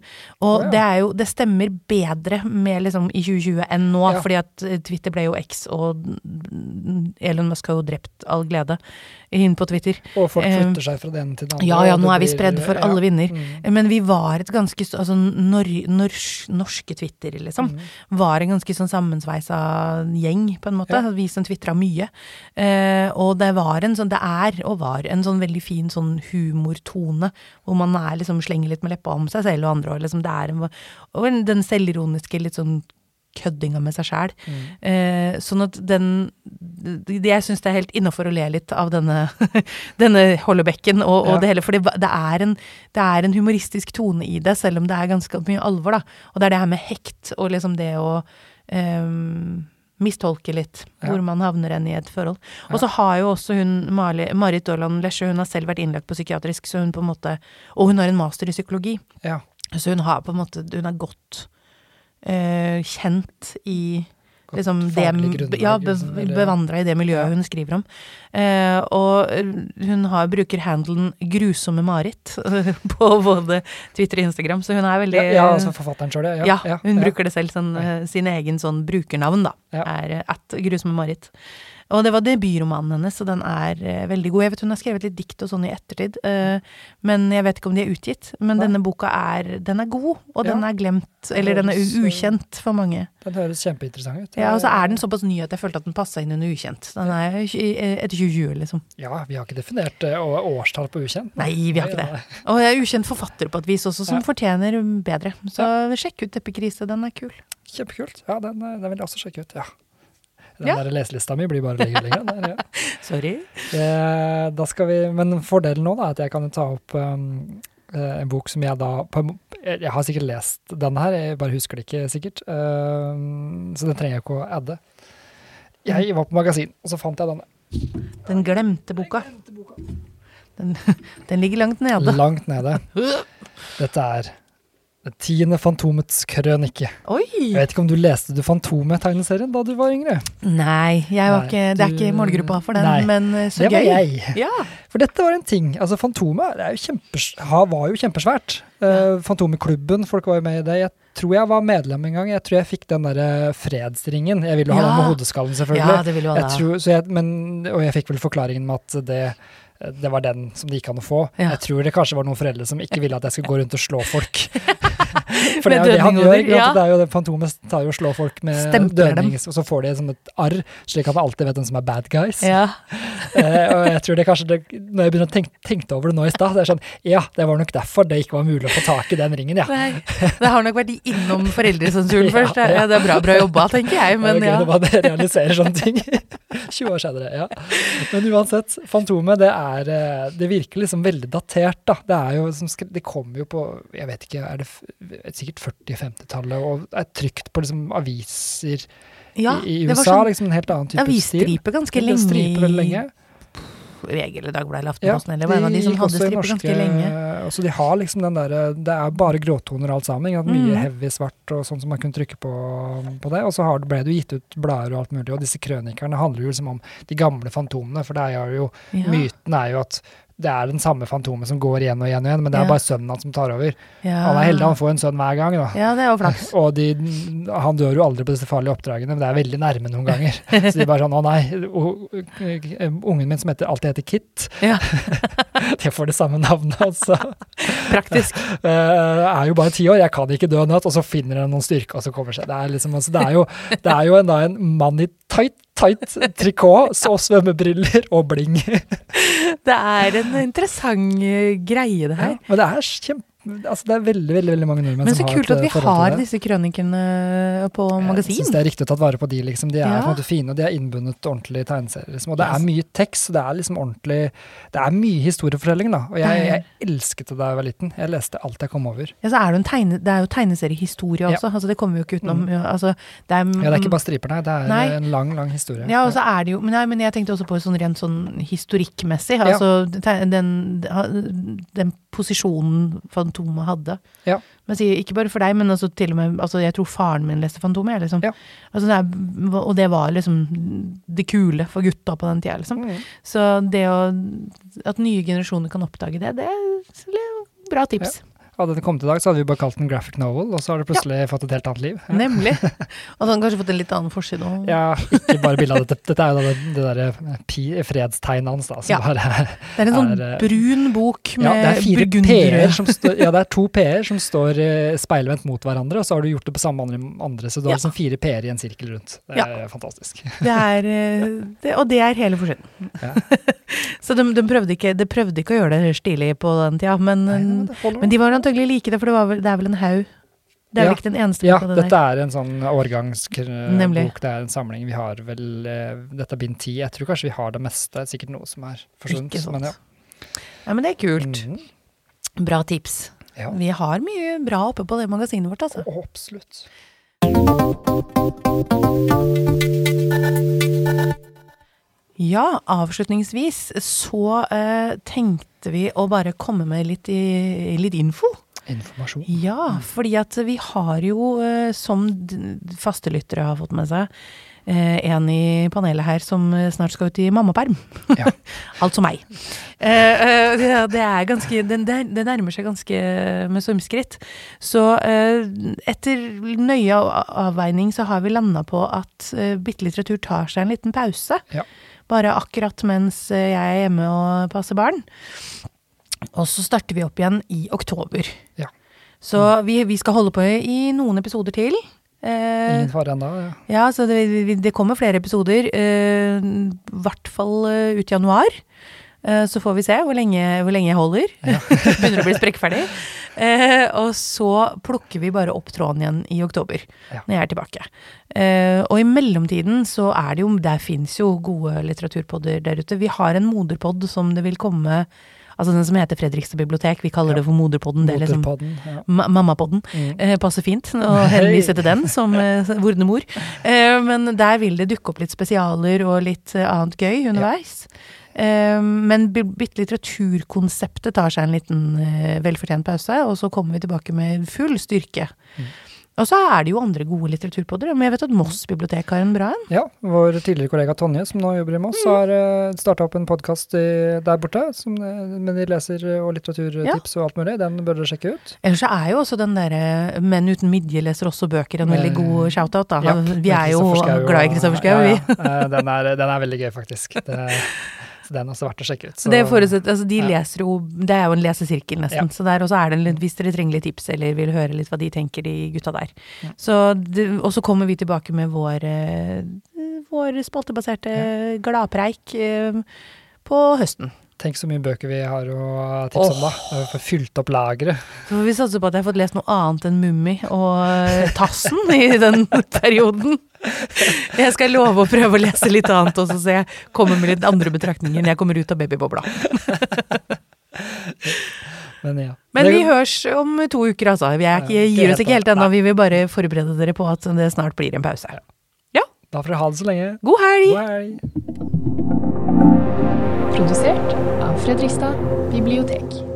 Og ja. det er jo Det stemmer bedre med liksom i 2020 enn nå, Ja. fordi at eh, Twitter ble jo X, og Elon Musk har jo drept all glede inn på Twitter. Og folk Eh, flytter seg fra det ene til det andre. Ja ja, nå er vi spredd for alle vinder. Mm. Men vi var et ganske Altså nor, nors- norske Twitter, liksom. Mm. Var en ganske sånn sammensveisa gjeng, på en måte. Ja. Vi som tvitra mye. Eh, og det var en sånn Det er og var en sånn veldig fin sånn humortone, hvor man er liksom slenger litt med leppa om seg selv og andre, og liksom det er en Og den selvironiske litt sånn køddinga med seg sjæl. Mm. Eh, sånn at den Jeg syns det er helt innafor å le litt av denne, denne Hollebekken og, og Ja. det hele. For det, det, er en, det er en humoristisk tone i det, selv om det er ganske mye alvor, da. Og det er det her med hekt og liksom det å eh, mistolke litt Ja. hvor man havner enn i et forhold. Og så har jo også hun Mali, Marit Daaland Lesje, hun har selv vært innlagt på psykiatrisk, så hun på en måte Og hun har en master i psykologi. Ja. Så hun har på en måte Hun er godt eh, kjent i liksom det, ja, be, bevandra i det miljøet hun skriver om. Eh, og eh, hun har, bruker handelen 'grusomme Marit' på både Twitter og Instagram, så hun er veldig Ja, ja, altså forfatteren sjøl, ja. ja, hun ja. bruker det selv, sånn, sin egen sånn brukernavn, da. Er at grusomme Marit. Og det var debutromanen hennes, og den er uh, veldig god. Jeg vet hun har skrevet litt dikt og sånn i ettertid, uh, men jeg vet ikke om de er utgitt. Men Nei. denne boka er, den er god, og den er glemt, eller den er eh, ukjent for mange. Den høres kjempeinteressant ut. Ja, og så er den såpass ny at jeg følte at den passa inn under ukjent. Den er etter 2020, liksom. Ja, vi har ikke definert årstall på ukjent. Nei, vi har ikke det. Og jeg er ukjent forfatter på et vis også, som Ja. fortjener bedre. Så sjekk ut Teppekrise, den er kul. Kjempekult. Ja, den, den vil jeg også sjekke ut. Ja. Den Ja. der leselista mi blir bare lenger og lenger. Der, ja. Sorry. Eh, da skal vi, men fordelen nå da, er at jeg kan ta opp um, eh, en bok som jeg da på, Jeg har sikkert lest den her, jeg bare husker det ikke sikkert. Um, så den trenger jeg ikke å adde. Jeg var på magasin, og så fant jeg denne. Den glemte boka. Den, den ligger langt nede. Langt nede. Dette er Det tiende Fantomets krønike. Oi! Jeg vet ikke om du leste du Fantomet-tegneserien da du var yngre? Nei, jeg var Nei, ikke, det er ikke målgruppa for den, Nei, men eh, så det var jeg. Ja. For dette var en ting. Altså Fantomet jo kjempes, var jo kjempesvært. Uh, Fantomeklubben, folk var jo med i det. Jeg tror jeg var medlem en gang. Jeg tror jeg fikk den derre fredsringen. Jeg ville jo ha Ja. den med hodeskallen, selvfølgelig. ja, det vil jo jeg ha. tror, så jeg, men, og jeg fikk vel forklaringen med at det det var den som det gikk an å få. Ja. Jeg tror det kanskje var noen foreldre som ikke ville at jeg skulle gå rundt og slå folk. For det er jo det han gjør. ja. Det er jo det Fantomet tar jo og slår folk med Stempler dem. dødning, og så får de som et arr, slik at man alltid vet hvem som er bad guys. Ja. Eh, og jeg tror det kanskje det, Når jeg begynner å tenke tenkte over det nå i stad, det er sånn Ja, det var nok derfor det ikke var mulig å få tak i den ringen, ja. Nei, det har nok vært innom foreldresensuren Ja, først. Ja, ja. det er bra, bra jobba, tenker jeg, men det er ja. gøy når man realiserer sånne ting. 20 år senere, ja. Men uansett, Fantomet, det er eh, Det virker liksom veldig datert, da. Det er jo som Det kommer jo på Jeg vet ikke, er det sikkert 40-50-tallet, og er trykt på liksom aviser Ja, i, i USA. sånn liksom en helt annen type stil. avisstripe ganske lenge striper veldig lenge. VG eller Dagbladet eller Ja, eller var en av de som hadde stripper ganske lenge. Altså de har liksom den derre Det er bare gråtoner alt sammen. Sant? Mm. Mye heavy svart og sånn som man kunne trykke på, på det. Og så har, ble det jo gitt ut blader og alt mulig. Og disse krønikerne handler jo liksom om de gamle fantomene. For det er jo Ja, myten er jo at det er den samme fantomet som går igjen og igjen og igjen, men det er Ja. bare sønnen hans som tar over. ja. Han er heldig, han får en sønn hver gang, da. Ja, det er jo flaks. Og de, han dør jo aldri på disse farlige oppdragene, men det er veldig nærme noen ganger. Så de bare sånn Å nei, o- ungen min som heter, alltid heter Kit, Ja, det får det samme navnet, altså. praktisk. Jeg er jo bare ti år, jeg kan ikke dø nødt, og så finner han noen styrke, og så kommer seg. Det er, liksom, altså, det er jo, det er jo en, da, en mann i tight, tight trikot, så svømmebriller og bling. Det er en interessant greie, det her. Ja, men det er kjempe Altså, det er veldig veldig, veldig mange nordmenn som har forhold til det. Men så kult at vi har disse krønikene på magasin. Jeg syns det er riktig å ta vare på de, liksom. De er Ja. på en måte fine, og de er innbundet ordentlig i tegneserier. Liksom. Og det Yes. er mye tekst, så det er liksom ordentlig Det er mye historiefortelling, da. Og jeg, jeg elsket det da jeg var liten. Jeg leste alt jeg kom over. Ja, så er det, en tegne, det er jo tegneseriehistorie Ja. Altså, det kommer vi jo ikke utenom. Mm. Altså, det er, Ja, det er ikke bare striper, nei. Det er Nei. en lang, lang historie. Ja, og så er det jo men, nei, men jeg tenkte også på sånn rent sånn historikkmessig. Altså te- den, den posisjonen fan- Fantomet hadde. Ja. Men sier ikke bare for deg, men altså til og med altså Jeg tror faren min leste Fantomet. Liksom. Ja. Altså, det er, og det var liksom det kule for gutta på den tida, liksom. Mm. Så det å At nye generasjoner kan oppdage det, det er bra tips. Hadde den kommet i dag, så hadde vi bare kalt den graphic novel, og så har det plutselig fått et helt annet liv. Ja. Nemlig. Og så har den kanskje fått en litt annen forside òg. Ja, ikke bare bilde av dette. Dette er jo det, det derre fredstegnet hans, da. Ja. bare Det er en sånn er, eh, brun bok med Ja, det er fire P-er som står Ja, det er to P-er som står eh, speilvendt mot hverandre, og så har du gjort det på samme andre, andre så du Ja. har liksom fire P-er i en sirkel rundt. Det er fantastisk. Det er, eh, det, og det er hele forsiden. Ja. så de, de, prøvde ikke, de prøvde ikke å gjøre det stilig på den tida, men, Nei, men men de var antagelig like det, for det, var vel, det er vel en haug. Det er Ja. vel ikke den eneste ja, boka, det dette er en sånn årgangsbok. Det er en samling. Vi har vel eh, Dette er bind ti. Jeg tror kanskje vi har det meste. Sikkert noe som er forsvunnet. Men ja. Ja, men det er kult. Mm. Bra tips. ja. Vi har mye bra oppe på det magasinet vårt, altså. Oh, Absolutt. Ja, avslutningsvis så eh, tenkte vi å bare komme med litt, i, litt info. Informasjon. Ja, fordi at vi har jo, eh, som fastelyttere har fått med seg, eh, en i panelet her som eh, snart skal ut i mammaperm. Ja. altså meg. Eh, eh, det, det er ganske det, det det nærmer seg ganske med stormskritt. Så eh, etter nøye avveining så har vi landa på at eh, bittelitteratur tar seg en liten pause. Ja. Bare akkurat mens eh, jeg er hjemme og passer barn. Og så starter vi opp igjen i oktober. Ja. Så vi, vi skal holde på i, noen episoder til. Eh, Ingen fare ennå. Ja. ja, så det, det kommer flere episoder. eh, I hvert fall ut januar. Eh, så får vi se hvor lenge, hvor lenge jeg holder. Begynner å bli sprekkferdig. Eh, og så plukker vi bare opp tråden igjen i oktober, Ja. når jeg er tilbake. Eh, og i mellomtiden så er det jo Der fins jo gode litteraturpodder der ute. Vi har en moderpod som det vil komme Altså den som heter Fredrikstad bibliotek. Vi kaller Ja. det for Moderpodden. Det er liksom Ja. Ma Mammapodden. Mm. Eh, passer fint å henvise til den som eh, vordende mor. Eh, men der vil det dukke opp litt spesialer og litt eh, annet gøy underveis. Eh, men bi- bitte litteraturkonseptet tar seg en liten eh, velfortjent pause, og så kommer vi tilbake med full styrke. Mm. Og så er det jo andre gode litteraturpodder. Men jeg vet at Moss bibliotek har en bra en. Ja, vår tidligere kollega Tonje, som nå jobber i Moss, Mm. har uh, starta opp en podkast der borte som, men med de leser- og litteraturtips og alt mulig. Den bør dere sjekke ut. Ellers så er jo også den derre Menn uten midje leser også bøker en veldig god shout-out. da. Ja, vi er jo glad i Kristoffer Schau, ja, vi. ja. Eh, Den, er, den er veldig gøy, faktisk. Det, så den er også verdt å sjekke ut. Så, det forutsetter, altså de ja. leser jo, det er jo en lesesirkel nesten, Ja. så der også er det en hvis dere trenger litt tips eller vil høre litt hva de tenker, de gutta der. Ja. Så, og så kommer vi tilbake med vår, eh, vår spaltebaserte gladpreik eh, på høsten. Tenk så mye bøker vi har å tipse om, da. Vi får fylt opp lageret. Så får vi satse på at jeg har fått lest noe annet enn Mummi og eh, Tassen i den perioden. Jeg skal love å prøve å lese litt annet, og så se jeg kommer med litt andre betraktninger når jeg kommer ut av babybobla. Men ja. Men vi høres om to uker, altså. Vi er ikke, gir oss ikke helt ennå. Vi vil bare forberede dere på at det snart blir en pause. Ja. Da får dere ha det så lenge. God helg! God helg. Produsert av Fredrikstad bibliotek.